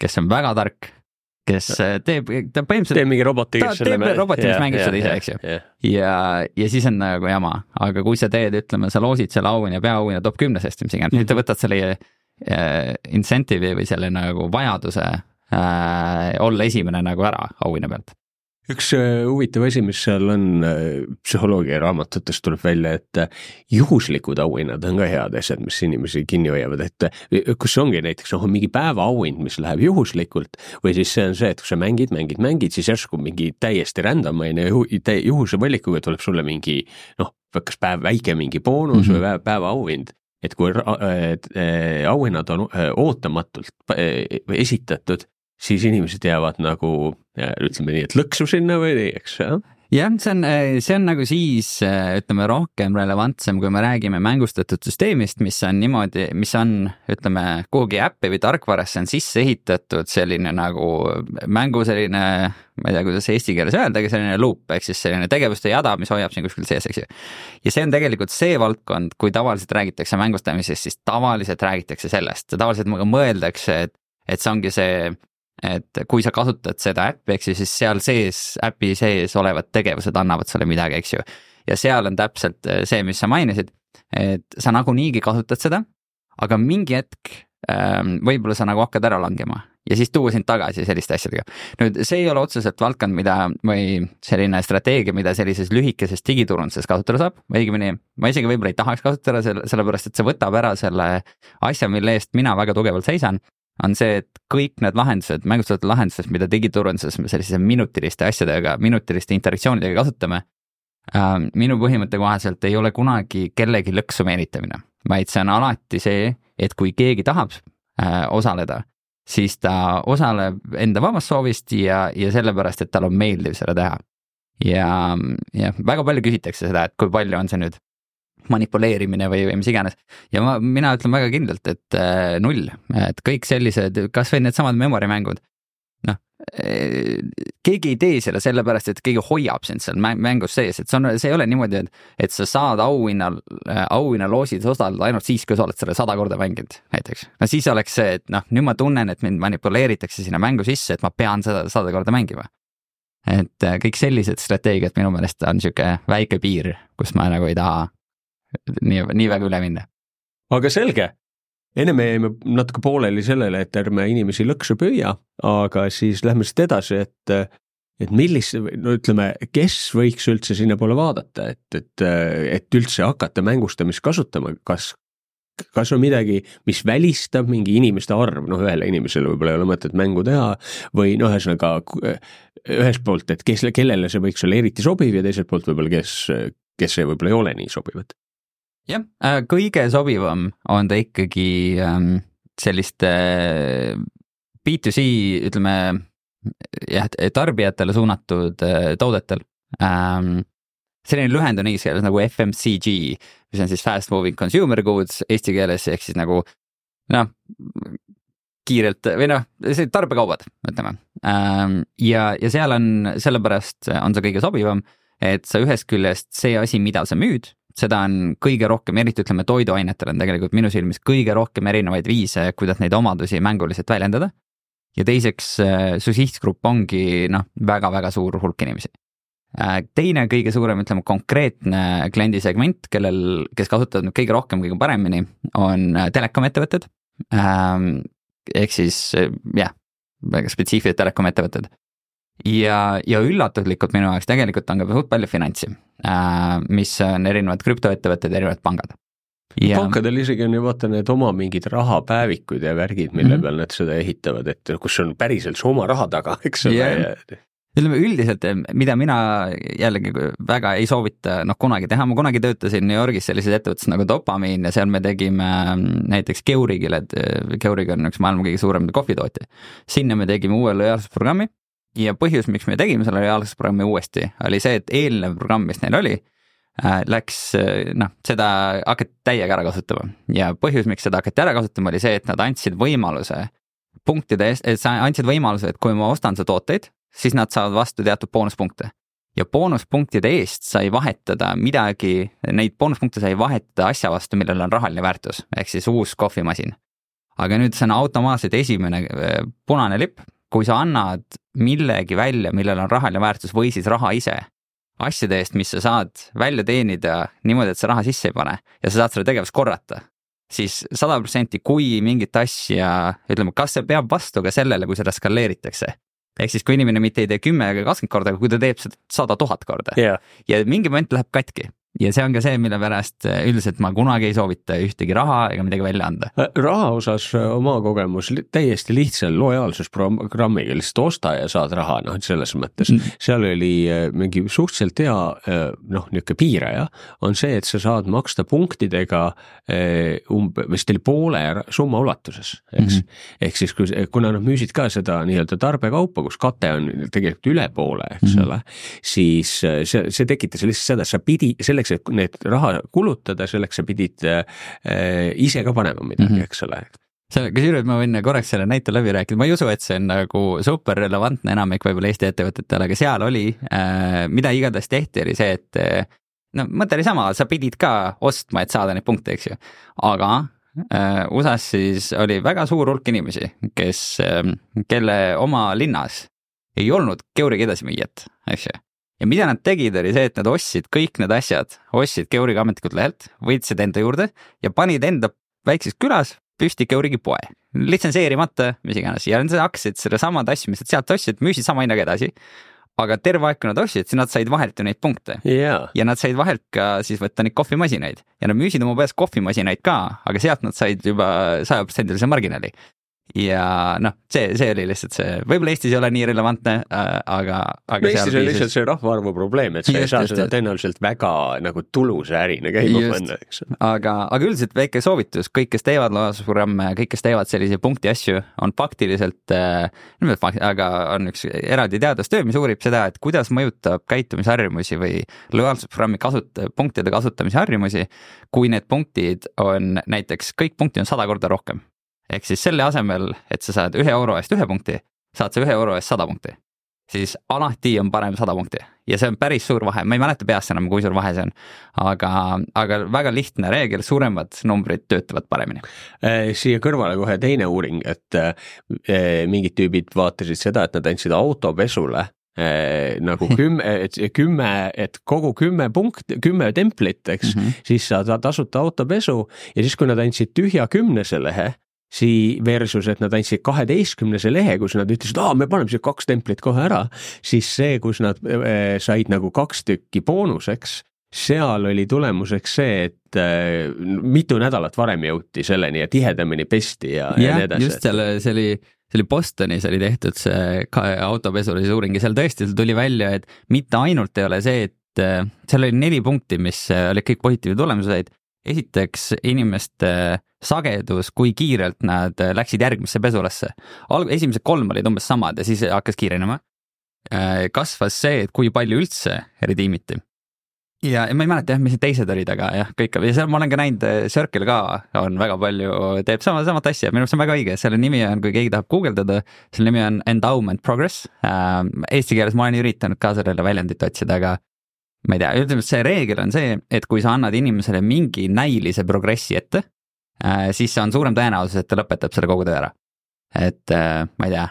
kes on väga tark, kes äh, teeb, ta põhimõtteliselt tee mingi roboti, kes selle teeb roboti, mis mängib seda ise, eks ju. ju. ja, ja siis on nagu jama, aga kui sa teed, ütleme, sa loosid selle auhinna, peaauhinna top kümne seest, mis iganes, nüüd sa võtad selle äh, incentive'i või selle nagu vajaduse äh, olla esimene nagu ära auhinna pealt. Üks äh, huvitav asi, mis seal on äh, psühholoogia raamatutest tuleb välja, et äh, juhuslikud auhinnad on ka head asjad, mis inimesi kinni hoiavad, et kus ongi näiteks noh, on mingi päevaauhind, mis läheb juhuslikult või siis see on see, et kui sa mängid, mängid, mängid, siis järsku mingi täiesti random on ju, juhuse valikuga tuleb sulle mingi noh, kas päev, väike mingi boonus mm Mhm. -hmm. või päev, päevaauhind et kui auhinnad on ootamatult esitatud, siis inimesed jäävad nagu äh, ütleme nii, et lõksu sinna või nii, eks jah. jah, see on, see on nagu siis ütleme rohkem relevantsem, kui me räägime mängustatud süsteemist, mis on niimoodi, mis on, ütleme kuhugi äppi või tarkvarasse on sisse ehitatud selline nagu mängu selline, ma ei tea, kuidas eesti keeles öeldagi, selline loop ehk siis selline tegevuste jada, mis hoiab sind kuskil sees, eks ju. ja see on tegelikult see valdkond, kui tavaliselt räägitakse mängustamisest, siis tavaliselt räägitakse sellest, tavaliselt mõeldakse, et, et see ongi see et kui sa kasutad seda äppi, eks ju, siis seal sees, äpi sees olevad tegevused annavad sulle midagi, eks ju. ja seal on täpselt äh, see, mis sa mainisid, et sa nagunii kasutad seda, aga mingi hetk ähm, võib-olla sa nagu hakkad ära langema ja siis tuua sind tagasi selliste asjadega. nüüd see ei ole otseselt valdkond, mida või selline strateegia, mida sellises lühikeses digiturunduses kasutada saab, õigemini ma isegi võib-olla ei tahaks kasutada selle, sellepärast et see võtab ära selle asja, mille eest mina väga tugevalt seisan on see, et kõik need lahendused, mängustatud lahendused, mida digiturunduses me sellise minutiliste asjadega, minutiliste interaktsioonidega kasutame äh,. minu põhimõtte kohaselt ei ole kunagi kellegi lõksu meelitamine, vaid see on alati see, et kui keegi tahab äh, osaleda, siis ta osaleb enda vabast soovist ja, ja sellepärast, et tal on meeldiv seda teha. ja, jah, väga palju küsitakse seda, et kui palju on see nüüd manipuleerimine või, või mis iganes. ja ma, mina ütlen väga kindlalt, et äh, null, et kõik sellised, kasvõi needsamad memory mängud. noh, keegi ei tee seda sellepärast, et keegi hoiab sind seal mäng- mängus sees, et see on, see ei ole niimoodi, et, et sa saad auhinnal, auhinnaloosis osaleda ainult siis, kui sa oled selle sada korda mänginud, näiteks. no siis oleks see, et noh, nüüd ma tunnen, et mind manipuleeritakse sinna mängu sisse, et ma pean seda sada korda mängima. et äh, kõik sellised strateegiad minu meelest on sihuke väike piir, kus ma nagu ei taha nii, nii väga üle minna. aga selge, enne me jäime natuke pooleli sellele, et ärme inimesi lõksu püüa, aga siis lähme siit edasi, et et millist, no ütleme, kes võiks üldse sinnapoole vaadata, et, et, et üldse hakata mängistamist kasutama, kas kas on midagi, mis välistab mingi inimeste arv, noh, ühele inimesele võib-olla ei ole mõtet mängu teha või noh, ühesõnaga ühest poolt, et kes, kellele see võiks olla eriti sobiv ja teiselt poolt võib-olla, kes, kes see võib-olla ei ole nii sobivad. jah, kõige sobivam on ta ikkagi ähm, selliste B2C, ütleme jah, tarbijatele suunatud äh, toodetel ähm,. selline lühend on inglise keeles nagu FMCG, mis on siis fast moving consumer goods eesti keeles ehk siis nagu noh, kiirelt või noh, tarbekaubad, ütleme ähm,. ja, ja seal on, sellepärast on see kõige sobivam, et sa ühest küljest see asi, mida sa müüd, seda on kõige rohkem, eriti ütleme toiduainetel on tegelikult minu silmis kõige rohkem erinevaid viise, kuidas neid omadusi mänguliselt väljendada. ja teiseks, su sihtgrupp ongi noh, väga-väga suur hulk inimesi. teine kõige suurem, ütleme konkreetne kliendisegment, kellel, kes kasutavad nüüd kõige rohkem, kõige paremini, on telekomettevõtted. ehk siis jah, väga spetsiifilised telekomettevõtted ja, ja üllatuslikult minu jaoks tegelikult on ka suht palju finantsi, mis on erinevad krüptoettevõtted, erinevad pangad. ja pankadel isegi on ju vaata need oma mingid rahapäevikud ja värgid, mille mm -hmm. peal nad seda ehitavad, et kus on päriselt su oma raha taga, eks ole Yeah. ütleme üldiselt, mida mina jällegi väga ei soovita noh kunagi teha, ma kunagi töötasin New Yorgis sellises ettevõttes nagu Dopamiin ja seal me tegime mm, näiteks Keurigile, et Keurig on üks maailma kõige suurem kohvitootja. sinna me tegime uue lojaalsusprogrammi ja põhjus, miks me tegime selle lojaalsusprogrammi uuesti, oli see, et eelnev programm, mis neil oli äh, läks noh, seda hakati täiega ära kasutama ja põhjus, miks seda hakati ära kasutama, oli see, et nad andsid võimaluse punktide eest, et sa andsid võimaluse, et kui ma ostan su tooteid, siis nad saavad vastu teatud boonuspunkte. ja boonuspunktide eest sai vahetada midagi, neid boonuspunkte sai vahetada asja vastu, millel on rahaline väärtus, ehk siis uus kohvimasin. aga nüüd see on automaatselt esimene äh, punane lipp, kui sa annad millegi välja, millel on rahaline väärtus või siis raha ise asjade eest, mis sa saad välja teenida niimoodi, et sa raha sisse ei pane ja sa saad seda tegevust korrata, siis sada protsenti, kui mingit asja, ütleme, kas see peab vastu ka sellele, kui seda skaleeritakse. ehk siis, kui inimene mitte ei tee kümme ega kakskümmend korda, aga kui ta teeb seda sada tuhat korda yeah. ja mingi moment läheb katki ja see on ka see, mille pärast üldiselt ma kunagi ei soovita ühtegi raha ega midagi välja anda. raha osas äh, oma kogemus täiesti lihtsal lojaalsusprogrammiga, lihtsalt osta ja saad raha, noh, selles mõttes mm. seal oli äh, mingi suhteliselt hea äh, noh, niisugune piiraja, on see, et sa saad maksta punktidega umbe, vist oli poole summa ulatuses, eks mm. -hmm. ehk siis, kui, kuna nad müüsid ka seda nii-öelda tarbekaupa, kus kate on tegelikult üle poole, eks mm -hmm. ole, siis see, see tekitas lihtsalt seda, sa pidi selleks, et need raha kulutada, selleks sa pidid äh, ise ka panema midagi mm, -hmm. eks ole. See, kusjuures ma võin korraks selle näite läbi rääkida, ma ei usu, et see on nagu super relevantne enamik võib-olla Eesti ettevõtetele, aga seal oli äh,, mida igatahes tehti, oli see, et äh, no mõte oli sama, sa pidid ka ostma, et saada neid punkte, eks ju, aga äh, USA-s siis oli väga suur hulk inimesi, kes äh,, kelle oma linnas ei olnud Keurigi edasimüüjat, eks ju ja mida nad tegid, oli see, et nad ostsid kõik need asjad, ostsid Keuriga ametlikult lehelt, võtsid enda juurde ja panid enda väikses külas püsti Keurigi poe, litsenseerimata, mis iganes. Ja nad hakkasid sedasamad asju, mis nad sealt ostsid, müüsid sama hinnaga edasi. aga terve aeg, kui nad ostsid, siis nad said vahelt ju neid punkte. Yeah. ja nad said vahelt ka siis võtta neid kohvimasinaid. Ja nad müüsid oma peas kohvimasinaid ka, aga sealt nad said juba sajaprotsendilise marginaali ja noh, see, see oli lihtsalt see, võib-olla Eestis ei ole nii relevantne äh,, aga, aga no Eestis on lihtsalt see rahvaarvu probleem, et sa ei saa just, seda tõenäoliselt väga nagu tulusa ärina käima panna, eks. aga, aga üldiselt väike soovitus, kõik, kes teevad lojaalsusprogramme, kõik, kes teevad selliseid punkti asju, on faktiliselt äh,, aga on üks eraldi teadustöö, mis uurib seda, et kuidas mõjutab käitumisharjumusi või lojaalsusprogrammi kasut-, punktide kasutamise harjumusi, kui need punktid on näiteks, kõik punktid on sada korda rohkem ehk siis selle asemel, et sa saad ühe euro eest ühe punkti, saad sa ühe euro eest sada punkti. siis alati on parem sada punkti ja see on päris suur vahe, ma ei mäleta peast enam, kui suur vahe see on. aga, aga väga lihtne reegel, suuremad numbrid töötavad paremini. Äh, siia kõrvale kohe teine uuring, et äh, mingid tüübid vaatasid seda, et nad andsid autopesule Äh, nagu kümme, et kümme, et kogu kümme punkt, kümme templit, eks mm, -hmm. siis saad tasuta autopesu ja siis, kui nad andsid tühja kümnese lehe, sii- versus, et nad andsid kaheteistkümnese lehe, kus nad ütlesid, aa, me paneme siia kaks templit kohe ära, siis see, kus nad äh, said nagu kaks tükki boonuseks, seal oli tulemuseks see, et äh, mitu nädalat varem jõuti selleni ja tihedamini pesti ja, ja, ja nii edasi. just seal, see oli, see oli Bostonis oli tehtud see autopesulise uuring ja seal tõesti tuli välja, et mitte ainult ei ole see, et äh, seal oli neli punkti, mis olid kõik positiivsed tulemused, esiteks inimeste sagedus, kui kiirelt nad läksid järgmisse pesulasse. alg-, esimesed kolm olid umbes samad ja siis hakkas kiirenema. Äh, kasvas see, et kui palju üldse redeem iti. ja, ma ei mäleta jah, mis need teised olid, aga jah, kõik ja seal ma olen ka näinud, äh, Circle ka on väga palju, teeb sama, samat asja, minu arust see on väga õige, selle nimi on, kui keegi tahab guugeldada, selle nimi on endowment progress. Äh, eesti keeles ma olen üritanud ka sellele väljendit otsida, aga ma ei tea, ütleme, see reegel on see, et kui sa annad inimesele mingi näilise progressi ette, äh, siis on suurem tõenäosus, et ta lõpetab selle kogu töö ära. et äh, ma ei tea.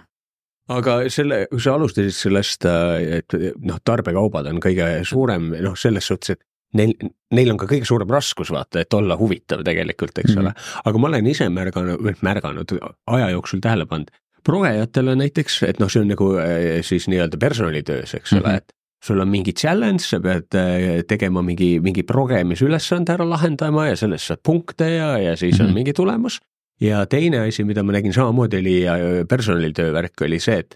aga selle, kui sa alustasid sellest, äh, et noh, tarbekaubad on kõige suurem, noh, selles suhtes, et neil, neil on ka kõige suurem raskus vaata, et olla huvitav tegelikult, eks mm -hmm. ole. aga ma olen ise märganud, märganud aja jooksul tähele pannud, progejatele näiteks, et noh, see on nagu siis nii-öelda personalitöös, eks mm -hmm. ole, et sul on mingi challenge, sa pead äh, tegema mingi, mingi progemisülesande ära lahendama ja sellest saad punkte ja, ja siis mm -hmm. on mingi tulemus. ja teine asi, mida ma nägin samamoodi oli personalitöö värk oli see, et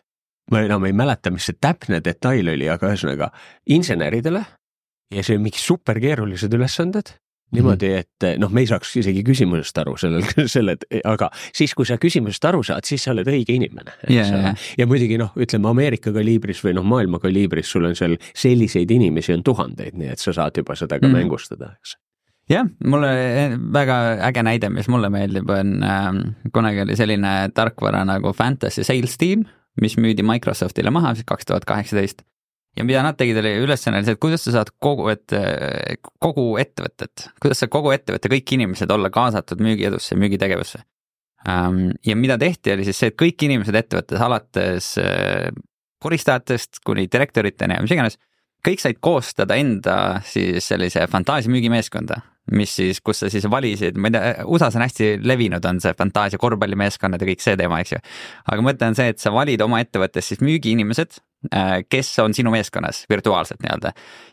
ma enam ei mäleta, mis see täpne detail oli, aga ühesõnaga inseneridele ja see mingi superkeerulised ülesanded niimoodi, mhm. et eh, noh, me ei saaks isegi küsimusest aru sellel, selle, aga siis, kui sa küsimusest aru saad, siis sa oled õige inimene yeah.. ja muidugi noh, ütleme Ameerika kaliibris või noh, maailma kaliibris sul on seal selliseid inimesi on tuhandeid, nii et sa saad juba seda ka mm. mängustada, eks jah, mulle väga äge näide, mis mulle meeldib, on äh, kunagi oli selline tarkvara nagu Fantasy Sales Team, mis müüdi Microsoftile maha siis kaks tuhat kaheksateist ja mida nad tegid, oli ülesanne oli see, et kuidas sa saad kogu, et kogu ettevõtet, kuidas saab kogu ettevõtte kõik inimesed olla kaasatud müügiedusse, müügitegevusse. Ja mida tehti, oli siis see, et kõik inimesed ettevõttes, alates äh, koristajatest kuni direktoriteni ja mis iganes, kõik said koostada enda siis sellise fantaasia müügimeeskonda mis siis, kus sa siis valisid, ma ei tea, USA-s on hästi levinud, on see fantaasia korvpallimeeskonnad ja kõik see teema, eks ju. aga mõte on see, et sa valid oma ettevõttes siis müügiinimesed, kes on sinu meeskonnas virtuaalselt nii-öelda.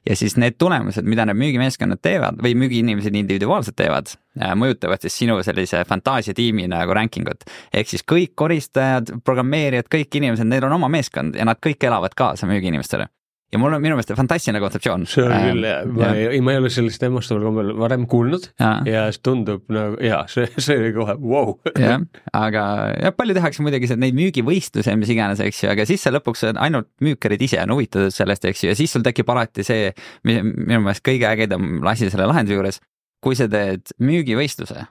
ja siis need tulemused, mida need müügimeeskonnad teevad või müügiinimesed individuaalselt teevad, äh, mõjutavad siis sinu sellise fantaasiatiimi nagu ranking ut. ehk siis kõik koristajad, programmeerijad, kõik inimesed, neil on oma meeskond ja nad kõik elavad kaasa müügiinimestele ja mul on minu meelest fantastiline kontseptsioon. see on ähm, küll jah, ma ja. ei, ma ei ole sellist Emmastaval kombel varem kuulnud. Ja, ja see tundub nagu jaa, see, see oli kohe vau jah, aga jah, palju tehakse muidugi neid müügivõistlusi, mis iganes, eks ju, aga siis sa lõpuks ainult müükarid ise on huvitatud sellest, eks ju, ja siis sul tekib alati see, minu meelest kõige ägedam asi selle lahenduse juures, kui sa teed müügivõistluse,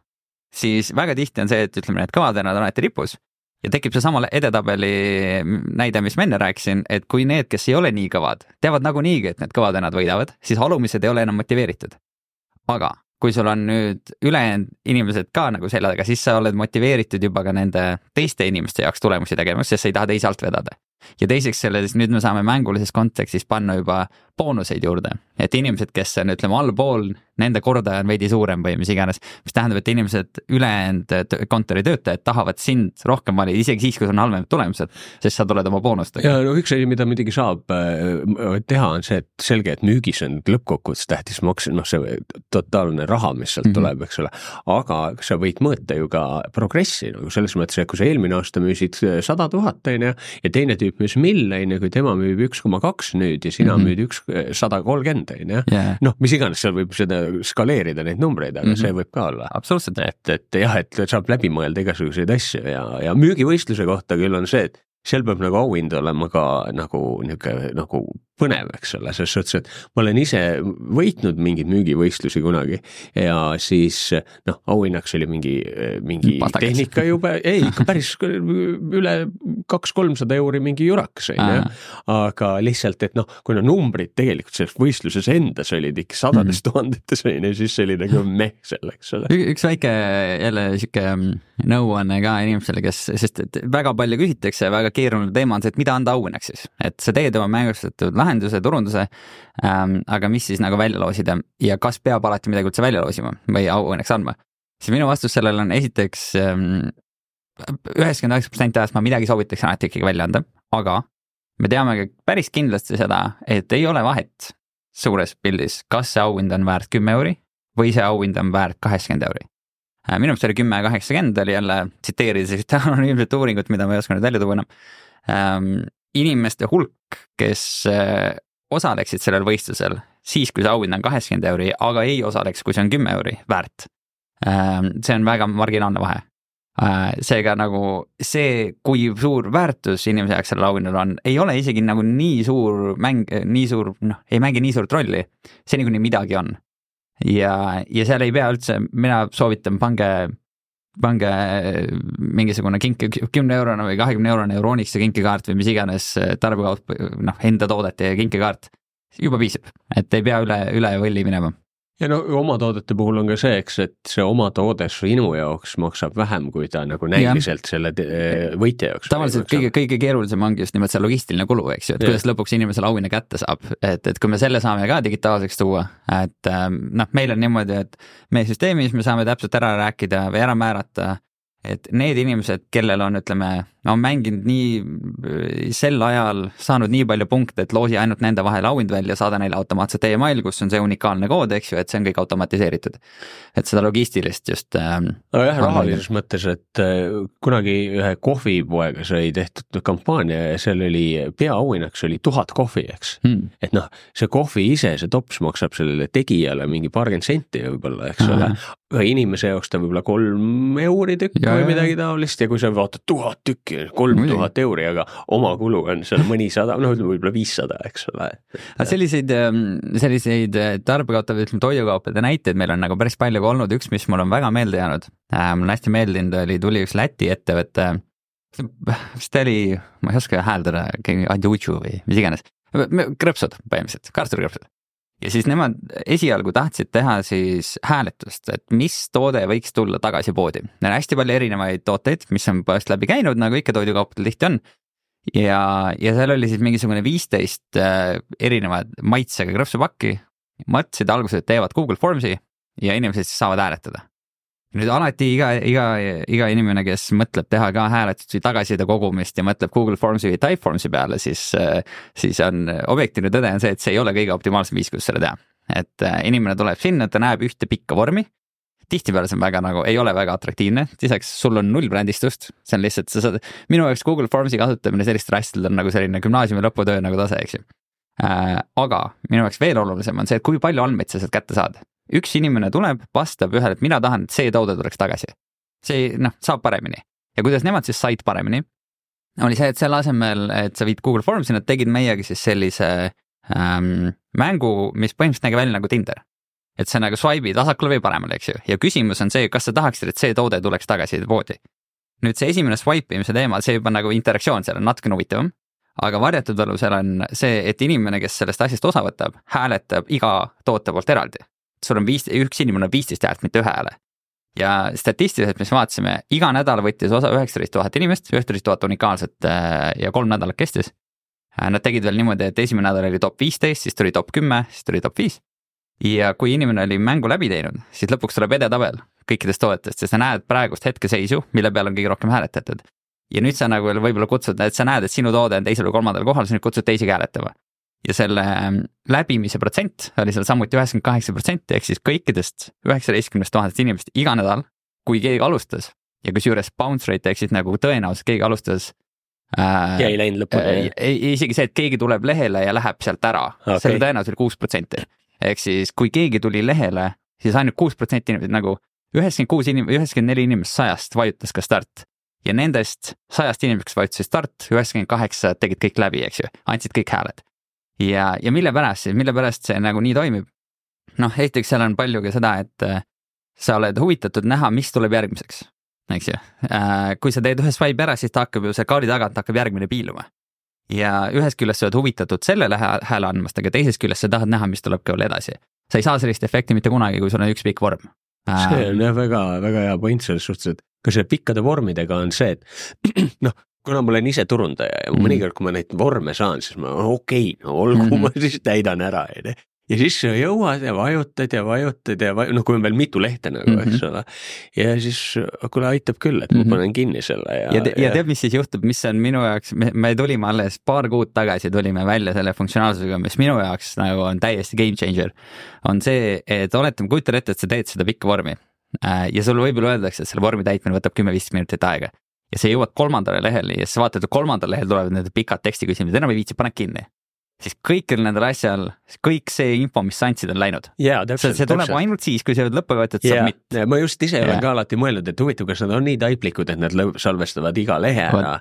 siis väga tihti on see, et ütleme, need kõvad vennad on alati ripus ja tekib seesama edetabeli näide, mis ma enne rääkisin, et kui need, kes ei ole nii kõvad, teavad nagunii, et need kõvad vennad võidavad, siis alumised ei ole enam motiveeritud. aga kui sul on nüüd ülejäänud inimesed ka nagu selja taga, siis sa oled motiveeritud juba ka nende teiste inimeste jaoks tulemusi tegema, sest sa ei taha teisi alt vedada ja teiseks selles, nüüd me saame mängulises kontekstis panna juba boonuseid juurde, et inimesed, kes on, ütleme, allpool, nende kordaja on veidi suurem või mis iganes, mis tähendab, et inimesed, ülejäänud kontoritöötajad tahavad sind rohkem valida, isegi siis, kui sul on halvemad tulemused, sest sa tuled oma boonustega. ja no üks asi, mida muidugi saab äh, teha, on see, et selge, et müügis on lõppkokkuvõttes tähtis maks, noh, see totaalne raha, mis sealt mm -hmm. tuleb, eks ole, aga sa võid mõõta ju ka progressi nagu selles mõttes, et kui sa eelmine aasta müüsid sada tuhat, on ju, ja teine tüüp müüs mill, on ju, kui tema müüb üks koma kaks nüüd ja sina mm -hmm. müüd üks sada kolmkümmend on ju, noh, mis iganes, seal võib seda skaleerida neid numbreid, aga mm -hmm. see võib ka olla. absoluutselt. et, et jah, et saab läbi mõelda igasuguseid asju ja, ja müügivõistluse kohta küll on see, et seal peab nagu auhind olema ka nagu niisugune nagu põnev, eks ole, selles suhtes, et ma olen ise võitnud mingeid müügivõistlusi kunagi ja siis noh, auhinnaks oli mingi, mingi Pastakas. tehnika jube, ei ikka päris üle kaks-kolmsada euri mingi jurakas on ju. aga lihtsalt, et noh, kuna numbrid tegelikult selles võistluses endas olid ikka sadades mm -hmm. tuhandetes on ju, siis see oli nagu meh seal, eks ole. üks väike jälle sihuke mm, nõuanne ka inimestele, kes, sest et väga palju küsitakse, väga keeruline teema on see, et mida anda auhinnaks siis, et sa teed oma mängustatud lahenduse, turunduse ähm,. aga mis siis nagu välja loosida ja kas peab alati midagi üldse välja loosima või auõnneks andma? siis minu vastus sellele on esiteks ähm, üheksakümmend üheksa protsenti ajast ma midagi soovitaks alati ikkagi välja anda, aga me teame ka päris kindlasti seda, et ei ole vahet suures pildis, kas see auhind on väärt kümme euri või see auhind on väärt kaheksakümmend euri äh, minu meelest oli kümme kaheksakümmend oli jälle tsiteerides sellist anonüümset uuringut, mida ma ei oska nüüd välja tuua enam ähm, inimeste hulk, kes äh, osaleksid sellel võistlusel siis, kui see auhind on kaheksakümmend euri, aga ei osaleks, kui see on kümme euri väärt. Ähm, see on väga marginaalne vahe. Äh, seega nagu see, kui suur väärtus inimese jaoks sellel auhinnal on, ei ole isegi nagu nii suur mäng, nii suur, noh, ei mängi nii suurt rolli, seni kuni midagi on. ja, ja seal ei pea üldse, mina soovitan, pange pange mingisugune kink, kümne eurone või kahekümne eurone Euronixi kinkekaart või mis iganes eh, tarbekaup, noh, enda toodete kinkekaart, juba piisab, et ei pea üle, üle võlli minema ja no oma toodete puhul on ka see, eks, et see oma toode sinu jaoks maksab vähem, kui ta nagu näiliselt selle võitja jaoks. tavaliselt kõige, kõige keerulisem ongi just nimelt see logistiline kulu, eks ju, et ja. kuidas lõpuks inimesele auhinna kätte saab, et, et kui me selle saame ka digitaalseks tuua, et ähm, noh, meil on niimoodi, et meie süsteemis me saame täpselt ära rääkida või ära määrata, et need inimesed, kellel on, ütleme, on mänginud nii sel ajal, saanud nii palju punkte, et loosi ainult nende vahel auhind välja, saada neile automaatselt email, kus on see unikaalne kood, eks ju, et see on kõik automatiseeritud. et seda logistilist just ähm,. nojah, rahalises mõttes, et äh, kunagi ühe kohvipoega sai tehtud kampaania ja seal oli peaauhinnaks oli tuhat kohvi, eks hmm.. et noh, see kohvi ise, see tops maksab sellele tegijale mingi paarkümmend senti võib-olla, eks ole. ühe inimese jaoks ta võib-olla kolm euri tükk või midagi taolist ja kui sa vaatad tuhat tükki, kolm tuhat euri, aga oma kulu on seal mõnisada, noh ütleme võib-olla viissada, eks ole. aga selliseid, ähm, selliseid äh, tarbekaupade, ütleme toidukaupade näiteid meil on nagu päris palju ka olnud, üks, mis mul on väga meelde jäänud äh,, mulle hästi meeldinud, oli, tuli üks Läti ettevõte, mis ta oli, ma ei oska hääldada, Adjuju või mis iganes, krõpsud põhimõtteliselt, kartulikrõpsud ja siis nemad esialgu tahtsid teha siis hääletust, et mis toode võiks tulla tagasi poodi. Neil on hästi palju erinevaid tooteid, mis on poest läbi käinud, nagu ikka toidukaupadel tihti on. ja, ja seal oli siis mingisugune viisteist äh, erinevat maitsega krõpsupakki. mõtlesid alguses, et teevad Google Formsi ja inimesed siis saavad hääletada nüüd alati iga, iga, iga inimene, kes mõtleb teha ka hääletusi tagasiside kogumist ja mõtleb Google Formsi või Typeformsi peale, siis, siis on objektiivne tõde on see, et see ei ole kõige optimaalsem viis, kuidas seda teha. et äh, inimene tuleb sinna, ta näeb ühte pikka vormi tihtipeale see on väga nagu, ei ole väga atraktiivne, lisaks sul on null brändistust, see on lihtsalt, sa saad, minu jaoks Google Formsi kasutamine sellistel asjadel on nagu selline gümnaasiumi lõputöö nagu tase, eks ju äh,. aga minu jaoks veel olulisem on see, et kui palju andmeid sa sealt kätte saad üks inimene tuleb, vastab ühele, et mina tahan, et see toode tuleks tagasi. see noh, saab paremini ja kuidas nemad siis said paremini, oli see, et selle asemel, et sa viid Google Formsi, nad tegid meiega siis sellise ähm, mängu, mis põhimõtteliselt nägi välja nagu Tinder. et sa nagu swipe'id vasakule või paremale, eks ju, ja küsimus on see, kas sa tahaksid, et see toode tuleks tagasi poodi. nüüd see esimene swipe imise teema, see juba nagu interaktsioon seal on natukene huvitavam aga varjatud alusel on see, et inimene, kes sellest asjast osa võtab, hääletab iga toote poolt eraldi sul on viis, üks inimene on viisteist häält, mitte ühe hääle. ja statistiliselt, mis vaatasime, iga nädal võttis osa üheksateist tuhat inimest, üheksateist tuhat unikaalset äh, ja kolm nädalat kestis. Äh, nad tegid veel niimoodi, et esimene nädal oli top viisteist, siis tuli top kümme, siis tuli top viis. ja kui inimene oli mängu läbi teinud, siis lõpuks tuleb edetabel kõikidest toodetest ja sa näed praegust hetkeseisu, mille peal on kõige rohkem hääletatud ja nüüd sa nagu võib-olla kutsud, et sa näed, et sinu toode on teisel või kolmandal kohal, sa nüüd kutsud teisigi hääletama ja selle läbimise protsent oli seal samuti üheksakümmend kaheksa protsenti, ehk siis kõikidest üheksateistkümnest tuhandest inimest iga nädal, kui keegi alustas ja kusjuures bounce rate ehk siis nagu tõenäosus, keegi alustas äh,. ja ei läinud lõpuni äh,. isegi see, et keegi tuleb lehele ja läheb sealt ära okay., selle tõenäosus oli kuus protsenti. ehk siis, kui keegi tuli lehele, siis ainult kuus protsenti inimesed nagu üheksakümmend kuus inim-, üheksakümmend neli inimest sajast vajutas ka start ja nendest sajast inimesest, kes vajutasid start, üheksakümmend kaheksa tegid kõik läbi, eks ju, andsid kõik hääled ja, ja mille pärast siis, mille pärast see nagu nii toimib? noh, esiteks seal on palju ka seda, et äh, sa oled huvitatud näha, mis tuleb järgmiseks, eks ju. Äh, kui sa teed ühe swipe ära, siis ta hakkab ju seal kaardi tagant hakkab järgmine piiluma. ja ühest küljest sa oled huvitatud sellele hääle andmast, aga teisest küljest sa tahad näha, mis tuleb ka veel edasi. sa ei saa sellist efekti mitte kunagi, kui sul on üks pikk vorm. see on jah väga, väga hea point selles suhtes, et ka selle pikkade vormidega on see, et noh, kuna ma olen ise turundaja ja mm. mõnikord, kui ma neid vorme saan, siis ma okei okay,, no olgu mm, ma siis täidan ära, onju ja siis sa jõuad ja vajutad ja vajutad ja vajutad, noh, kui on veel mitu lehte nagu mm, -hmm. eks ole. ja siis, kuule, aitab küll, et ma mm -hmm. panen kinni selle ja. ja, te, ja, ja tead, mis siis juhtub, mis on minu jaoks, me, me tulime alles paar kuud tagasi tulime välja selle funktsionaalsusega, mis minu jaoks nagu on täiesti game changer. on see, et oletame, kujuta ette, et sa teed seda pikka vormi äh, ja sul võib-olla öeldakse, et selle vormi täitmine võtab kümme-viisteist minutit aega ja sa jõuad kolmandale lehele ja siis vaatad, et kolmandal lehel tulevad need pikad tekstiküsimused, enam ei viitsi, paned kinni siis kõikidel nendel asjal, kõik see info, mis sa andsid, on läinud. jaa, täpselt. see tuleb täpselt. ainult siis, kui sa oled lõppu võetud submit. ma just ise yeah. olen ka alati mõelnud, et huvitav, kas nad on nii taiplikud, et nad salvestavad iga lehe ära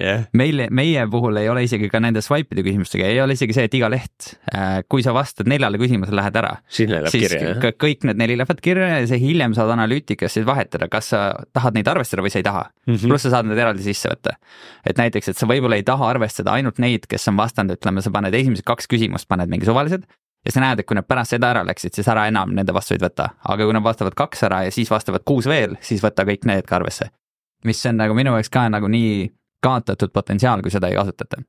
yeah.. meile, meie puhul ei ole isegi ka nende swipe'ide küsimustega, ei ole isegi see, et iga leht, äh, kui sa vastad neljale küsimusele, lähed ära. siis kirja, kõik need neli lähevad kirja ja see hiljem saad analüütikas siis vahetada, kas sa tahad neid arvestada või sa ei taha mm -hmm.. pluss sa saad need eraldi sisse võtta. et näiteks, et sa võib-olla ei taha arvestada ainult neid, kes on vastanud, ütleme, sa paned esimesed kaks küsimust paned mingi suvalised ja sa näed, et kui nad pärast seda ära läksid, siis ära enam nende vastuseid võta, aga kui nad vastavad kaks ära ja siis vastavad kuus veel, siis võta kõik need ka arvesse. mis on nagu minu jaoks ka nagu nii kaotatud potentsiaal, kui seda ei kasutata.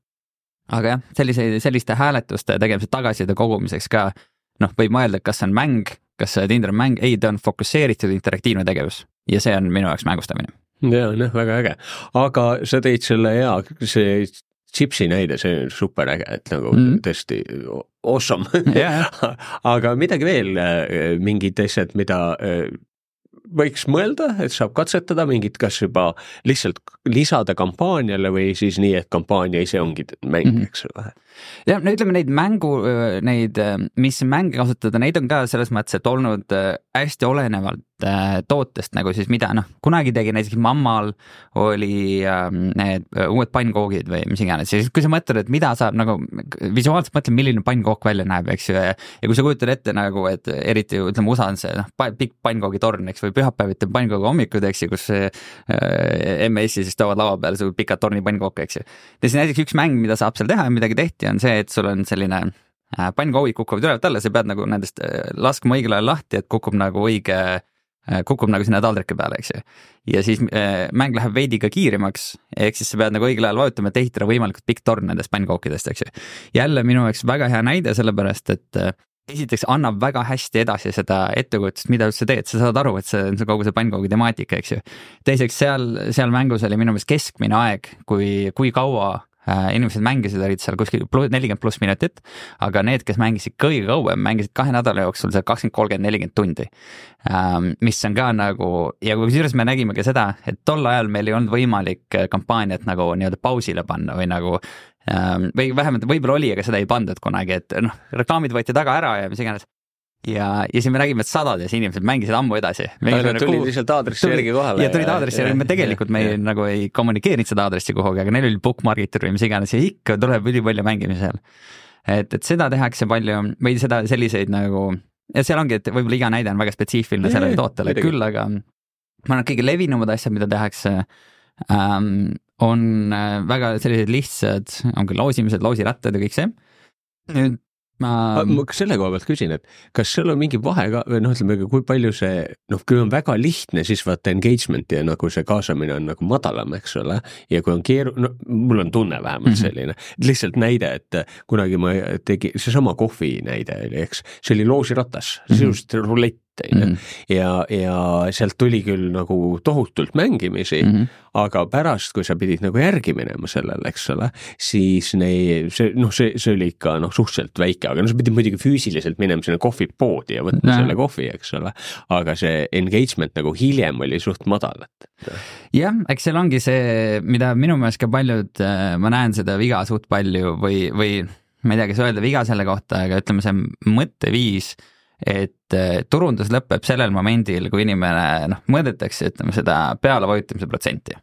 aga jah, selliseid, selliste hääletuste tegemise tagasiside kogumiseks ka noh, võib mõelda, et kas see on mäng, kas Tinder on mäng, ei, ta on fokusseeritud interaktiivne tegevus. Ja see on minu jaoks mängustamine. Ja noh, väga äge, aga sa tõid selle hea, see chipsi näide, see on super äge, et nagu mm -hmm. tõesti awesome yeah. aga midagi veel, äh, mingid asjad, mida äh, võiks mõelda, et saab katsetada mingit, kas juba lihtsalt lisada kampaaniale või siis nii, et kampaania ise ongi mäng mm, -hmm. eks ole jah, no ütleme neid mängu, neid, mis mänge kasutada, neid on ka selles mõttes, et olnud hästi olenevalt tootest nagu siis mida noh, kunagi tegi näiteks mammal oli ähm, need uued pannkoogid või mis iganes ja siis, kui sa mõtled, et mida saab nagu visuaalselt mõtle, milline pannkook välja näeb, eks ju, ja kui sa kujutad ette nagu, et eriti ütleme, USA on see noh, pikk pannkoogitorn, eks, või pühapäeviti pannkoogi hommikud, eks ju, kus MES-i siis toovad laua peale su pikad torni pannkooke, eks ju. ja siis näiteks üks mäng, mida saab seal teha ja midagi tehti, on see, et sul on selline äh, pannkoogid kukuvad ülevalt alla, sa pead nagu nendest äh, laskma õigel ajal lahti, et kukub nagu õige, äh, kukub nagu sinna taldriki peale, eks ju. ja siis mäng läheb veidi ka kiiremaks, ehk siis sa pead nagu õigel ajal vajutama, et ehitada võimalikult pikk torn nendest pannkookidest, eks ju. jälle minu jaoks väga hea näide, sellepärast et esiteks annab väga hästi edasi seda ettekujutust, mida üldse teed, sa saad aru, et see on see kogu see pannkoogi temaatika, eks ju. teiseks seal, seal mängus oli minu meelest keskmine aeg, kui, kui kaua inimesed mängisid, olid seal kuskil nelikümmend pluss minutit, aga need, kes mängisid kõige kauem, mängisid kahe nädala jooksul seal kakskümmend, kolmkümmend, nelikümmend tundi. Ähm, mis on ka nagu ja kusjuures me nägime ka seda, et tol ajal meil ei olnud võimalik äh, kampaaniat nagu nii-öelda pausile panna või nagu ähm, või vähemalt võib-olla oli, aga seda ei pandud kunagi, et noh, reklaamid võeti taga ära ja mis iganes ja, ja siis me nägime, et sadades inimesed mängisid ammu edasi. Tulid lihtsalt aadressi järgi kohale. ja tulid aadressi järgi, me tegelikult me ja, nagu ei kommunikeerinud seda aadressi kuhugi, aga neil oli bookmargitud või mis iganes ja ikka tuleb ülipalju mängimisi seal. et, et seda tehakse palju või seda selliseid nagu ja seal ongi, et võib-olla iga näide on väga spetsiifiline sellele tootele, küll aga ma arvan, et kõige levinumad asjad, mida tehakse ähm, on äh, väga sellised lihtsad, ongi loosimised, loosirattad ja kõik see. nüüd ma. ma selle koha pealt küsin, et kas seal on mingi vahe ka või noh, ütleme, kui palju see noh, kui on väga lihtne, siis vaata engagement ja nagu see kaasamine on nagu madalam, eks ole. ja kui on keeru-, no mul on tunne vähemalt mm -hmm. selline, lihtsalt näide, et kunagi ma tegin, seesama kohvi näide oli, eks, see oli loosiratas mm -hmm., sisuliselt rulett on ju. Mhm. ja, ja sealt tuli küll nagu tohutult mängimisi mm, -hmm. aga pärast, kui sa pidid nagu järgi minema sellele, eks ole, siis nei-, see noh, see, see oli ikka noh, suhteliselt väike, aga no sa pidid muidugi füüsiliselt minema sinna kohvipoodi ja võtma ja. selle kohvi, eks ole. aga see engagement nagu hiljem oli suht madal, et. jah, eks seal ongi see, mida minu meelest ka paljud, äh, ma näen seda viga suht palju või, või ma ei tea, kas öelda viga selle kohta, aga ütleme, see mõtteviis et eh, turundus lõpeb sellel momendil, kui inimene noh, mõõdetakse, ütleme seda pealevajutamise protsenti.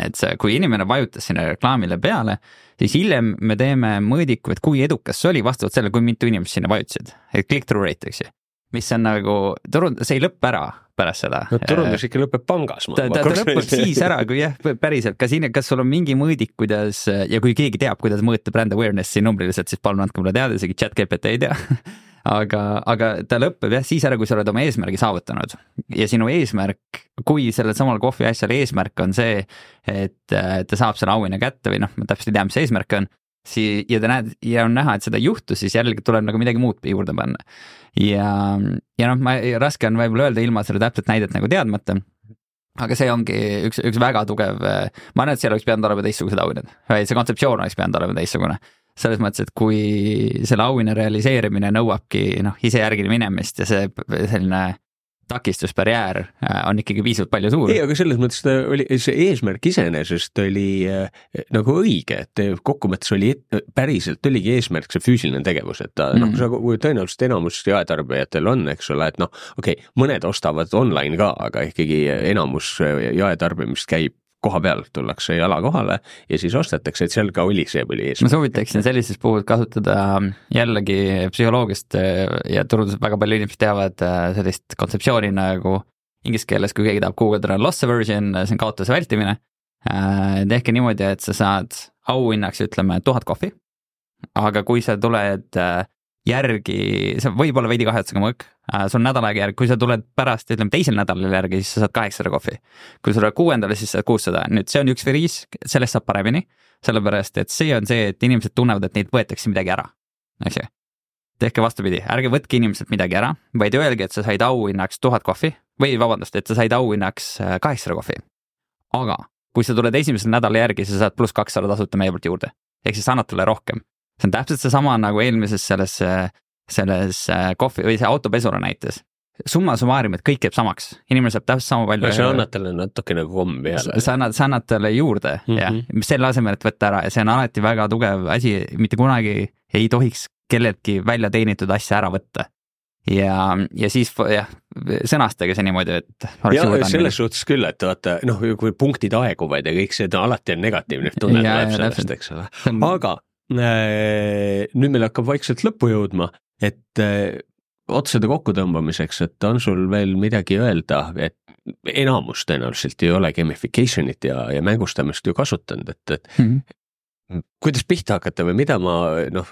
et see, kui inimene vajutas sinna reklaamile peale, siis hiljem me teeme mõõdiku, et kui edukas see oli vastavalt sellele, kui mitu inimest sinna vajutasid, et click-through rate, eks ju. mis on nagu turund-, see ei lõppe ära pärast seda. no turundus ikka lõpeb pangas. ta, ta, ta lõpeb siis ära, kui jah, päriselt, kas siin, kas sul on mingi mõõdik, kuidas ja kui keegi teab, kuidas mõõta brand awareness'i numbriliselt, siis palun andke mulle teada, isegi chat GPT ei tea aga, aga ta lõpeb jah siis ära, kui sa oled oma eesmärgi saavutanud. Ja sinu eesmärk, kui sellel samal kohvi asjal eesmärk on see, et ta saab selle auhinna kätte või noh, ma täpselt ei tea, mis see eesmärk on sii- ja ta näed ja on näha, et seda ei juhtu, siis jällegi tuleb nagu midagi muud juurde panna. ja, ja noh, ma, raske on võib-olla öelda ilma selle täpset näidet nagu teadmata aga see ongi üks, üks väga tugev, ma arvan, et seal oleks pidanud olema teistsugused auhinnad, või see kontseptsioon oleks pidanud olema teistsugune selles mõttes, et kui selle auhinna realiseerimine nõuabki noh, ise järgile minemist ja see selline takistusbarjäär äh, on ikkagi piisavalt palju suur. ei, aga selles mõttes ta oli, see eesmärk iseenesest oli äh, nagu õige, et kokkuvõttes oli päriselt oligi eesmärk see füüsiline tegevus, et ta mm. noh, sa tõenäoliselt enamus jaetarbijatel on, eks ole, et noh, okei okay,, mõned ostavad online ka, aga ikkagi enamus jaetarbimist käib koha peal tullakse jala kohale ja siis ostetakse, et seal ka oli, see oli eesmärk. ma soovitaksin sellises puhul kasutada jällegi psühholoogiast äh, ja turundusest väga palju inimesed teavad äh, sellist kontseptsiooni nagu inglise keeles, kui keegi tahab guugeldada loss aversion, see on kaotuse vältimine. Äh, tehke niimoodi, et sa saad auhinnaks, ütleme, tuhat kohvi. aga kui sa tuled järgi, see võib olla veidi kahetsusega mõõk, äh, sul nädal aega järgi, kui sa tuled pärast, ütleme teisel nädalal järgi, siis sa saad kaheksasada kohvi. kui sa tuled kuuendale, siis saad kuussada, nüüd see on üks viis, sellest saab paremini, sellepärast et see on see, et inimesed tunnevad, et neilt võetakse midagi ära, eks ju. tehke vastupidi, ärge võtke inimeselt midagi ära, vaid öelge, et sa said auhinnaks tuhat kohvi või vabandust, et sa said auhinnaks äh, kaheksasada kohvi. aga kui sa tuled esimesel nädala järgi, sa saad pluss kakssada tasuta meie poolt juurde. ehk siis annad talle rohkem. See on täpselt seesama nagu eelmises selles, selles äh, kohvi või see autopesura näites. summa summarum, et kõik jääb samaks, inimene saab täpselt sama palju. sa annad talle natuke nagu kommi peale. sa annad, sa annad talle juurde mm -hmm. jah, selle asemel, et võtta ära ja see on alati väga tugev asi, mitte kunagi ei tohiks kelleltki välja teenitud asja ära võtta ja, ja siis jah, sõnastage see niimoodi, et. ja selles suhtes küll, et vaata noh, kui punktid aeguvad ja kõik see, alati on negatiivne tunne tuleb sellest, eks ole, aga nüüd meil hakkab vaikselt lõppu jõudma, et äh, otsade kokkutõmbamiseks, et on sul veel midagi öelda, et enamus tõenäoliselt ei ole gamification'it ja, ja mängustamist ju kasutanud, et, et mm -hmm. kuidas pihta hakata või mida ma noh,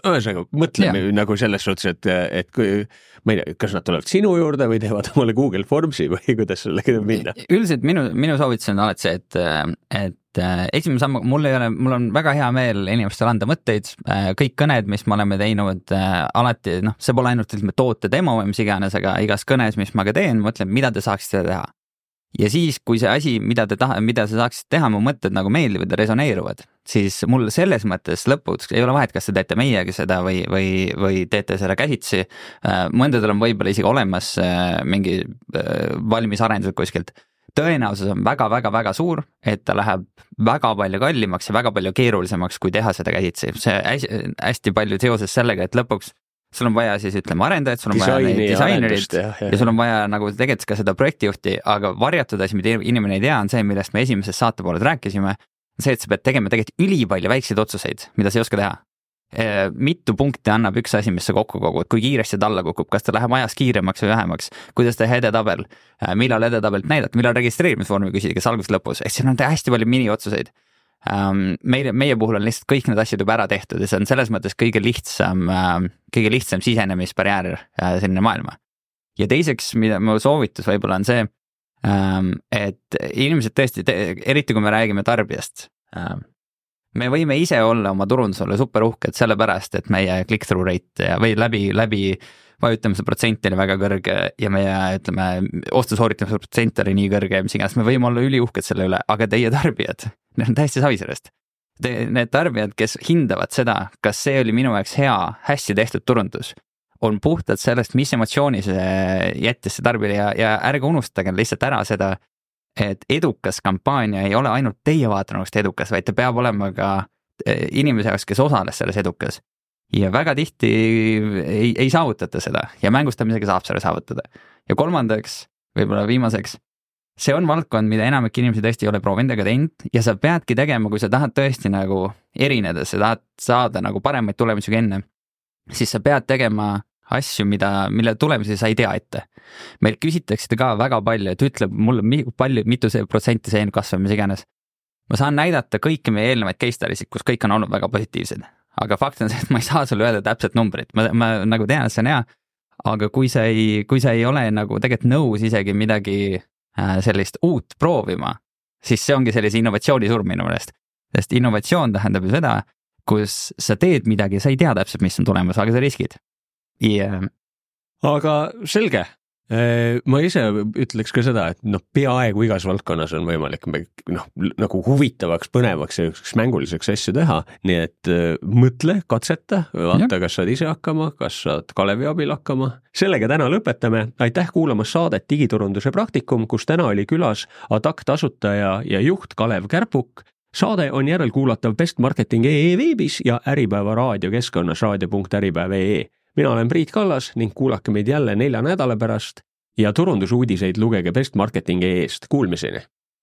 ühesõnaga, mõtleme ja. nagu selles suhtes, et, et kui ma ei tea, kas nad tulevad sinu juurde või teevad omale Google Formsi või kuidas sellega minna? üldiselt minu, minu soovitus on alati see, et, et äh, esimene samm, mul ei ole, mul on väga hea meel inimestele anda mõtteid, äh, kõik kõned, mis me oleme teinud, äh, alati noh, see pole ainult ütleme toote demo või mis iganes, aga igas kõnes, mis ma ka teen, mõtlen, mida te saaksite teha ja siis, kui see asi, mida te taha-, mida sa saaksid teha, mu mõtted nagu meeldivad ja resoneeruvad, siis mul selles mõttes lõpuks ei ole vahet, kas te teete meiega seda või, või, või teete seda käsitsi. Äh, mõndadel on võib-olla isegi olemas äh, mingi äh, valmis arendused kuskilt. tõenäosus on väga-väga-väga suur, et ta läheb väga palju kallimaks ja väga palju keerulisemaks, kui teha seda käsitsi. see hästi palju seoses sellega, et lõpuks sul on vaja siis ütleme arendajat, sul on Disaini vaja neid disainerit ja, ja, ja sul on vaja nagu tegelikult ka seda projektijuhti, aga varjatud asi, mida inimene ei tea, on see, millest me esimeses saate pooled rääkisime. see, et sa pead tegema tegelikult ülipalju väikseid otsuseid, mida sa ei oska teha. mitu punkti annab üks asi, mis sa kokku kogud, kui kiiresti ta alla kukub, kas ta läheb ajas kiiremaks või vähemaks, kuidas teha edetabel, millal edetabelit näidata, millal registreerimisvormi küsida, kas alguses lõpus, ehk siin on hästi palju miniotsuseid ähm,. meie, meie puhul on lihtsalt kõik need asjad juba ära tehtud ja see on selles mõttes kõige lihtsam äh,, kõige lihtsam sisenemisbarjäär äh, sinna maailma. ja teiseks, mida mu soovitus võib-olla on see ähm,, et inimesed tõesti, eriti kui me räägime tarbijast ähm,, me võime ise olla oma turundusele super uhked, sellepärast et meie click-through rate või läbi, läbi vajutamise protsent oli väga kõrge ja meie ütleme, ostu sooritamise protsent oli nii kõrge ja mis iganes, me võime olla üliuhked selle üle, aga teie tarbijad, need on täiesti savi sellest. Need tarbijad, kes hindavad seda, kas see oli minu jaoks hea, hästi tehtud turundus, on puhtalt sellest, mis emotsiooni see jättis see tarbijale ja, ja ärge unustage lihtsalt ära seda, et edukas kampaania ei ole ainult teie vaatenurgast edukas, vaid ta peab olema ka eh, inimese jaoks, kes osales selles edukas ja väga tihti ei, ei saavutata seda ja mängustamisega saab selle saavutada. ja kolmandaks, võib-olla viimaseks, see on valdkond, mida enamik inimesi tõesti ei ole proovinud ega teinud ja sa peadki tegema, kui sa tahad tõesti nagu erineda, sa tahad saada nagu paremaid tulemusi kui enne, siis sa pead tegema asju, mida, mille tulemusi sa ei tea ette. meilt küsitakse ka väga palju, et ütle mulle palju, mitu see protsenti see on kasvab, mis iganes. ma saan näidata kõiki meie eelnevaid case study sid, kus kõik on olnud väga positiivsed aga fakt on see, et ma ei saa sulle öelda täpset numbrit, ma, ma nagu tean, et see on hea. aga kui sa ei, kui sa ei ole nagu tegelikult nõus isegi midagi sellist uut proovima, siis see ongi sellise innovatsiooni surm minu meelest. sest innovatsioon tähendab ju seda, kus sa teed midagi, sa ei tea täpselt, mis on tulemas, aga sa riskid yeah.. aga selge, Äh, ma ise ütleks ka seda, et noh, peaaegu igas valdkonnas on võimalik noh, nagu huvitavaks, põnevaks ja niisuguseks mänguliseks asju teha, nii et äh, mõtle, katseta, vaata, kas saad ise hakkama, kas saad Kalevi abil hakkama. sellega täna lõpetame, aitäh kuulamast saadet Digiturunduse praktikum, kus täna oli külas Adact asutaja ja juht Kalev Kärpuk. Saade on järelkuulatav bestmarketing.ee veebis ja Äripäeva raadiokeskkonnas raadio.äripäev.ee mina olen Priit Kallas ning kuulake meid jälle nelja nädala pärast ja turundusuudiseid lugege bestmarketing.ee-st, kuulmiseni!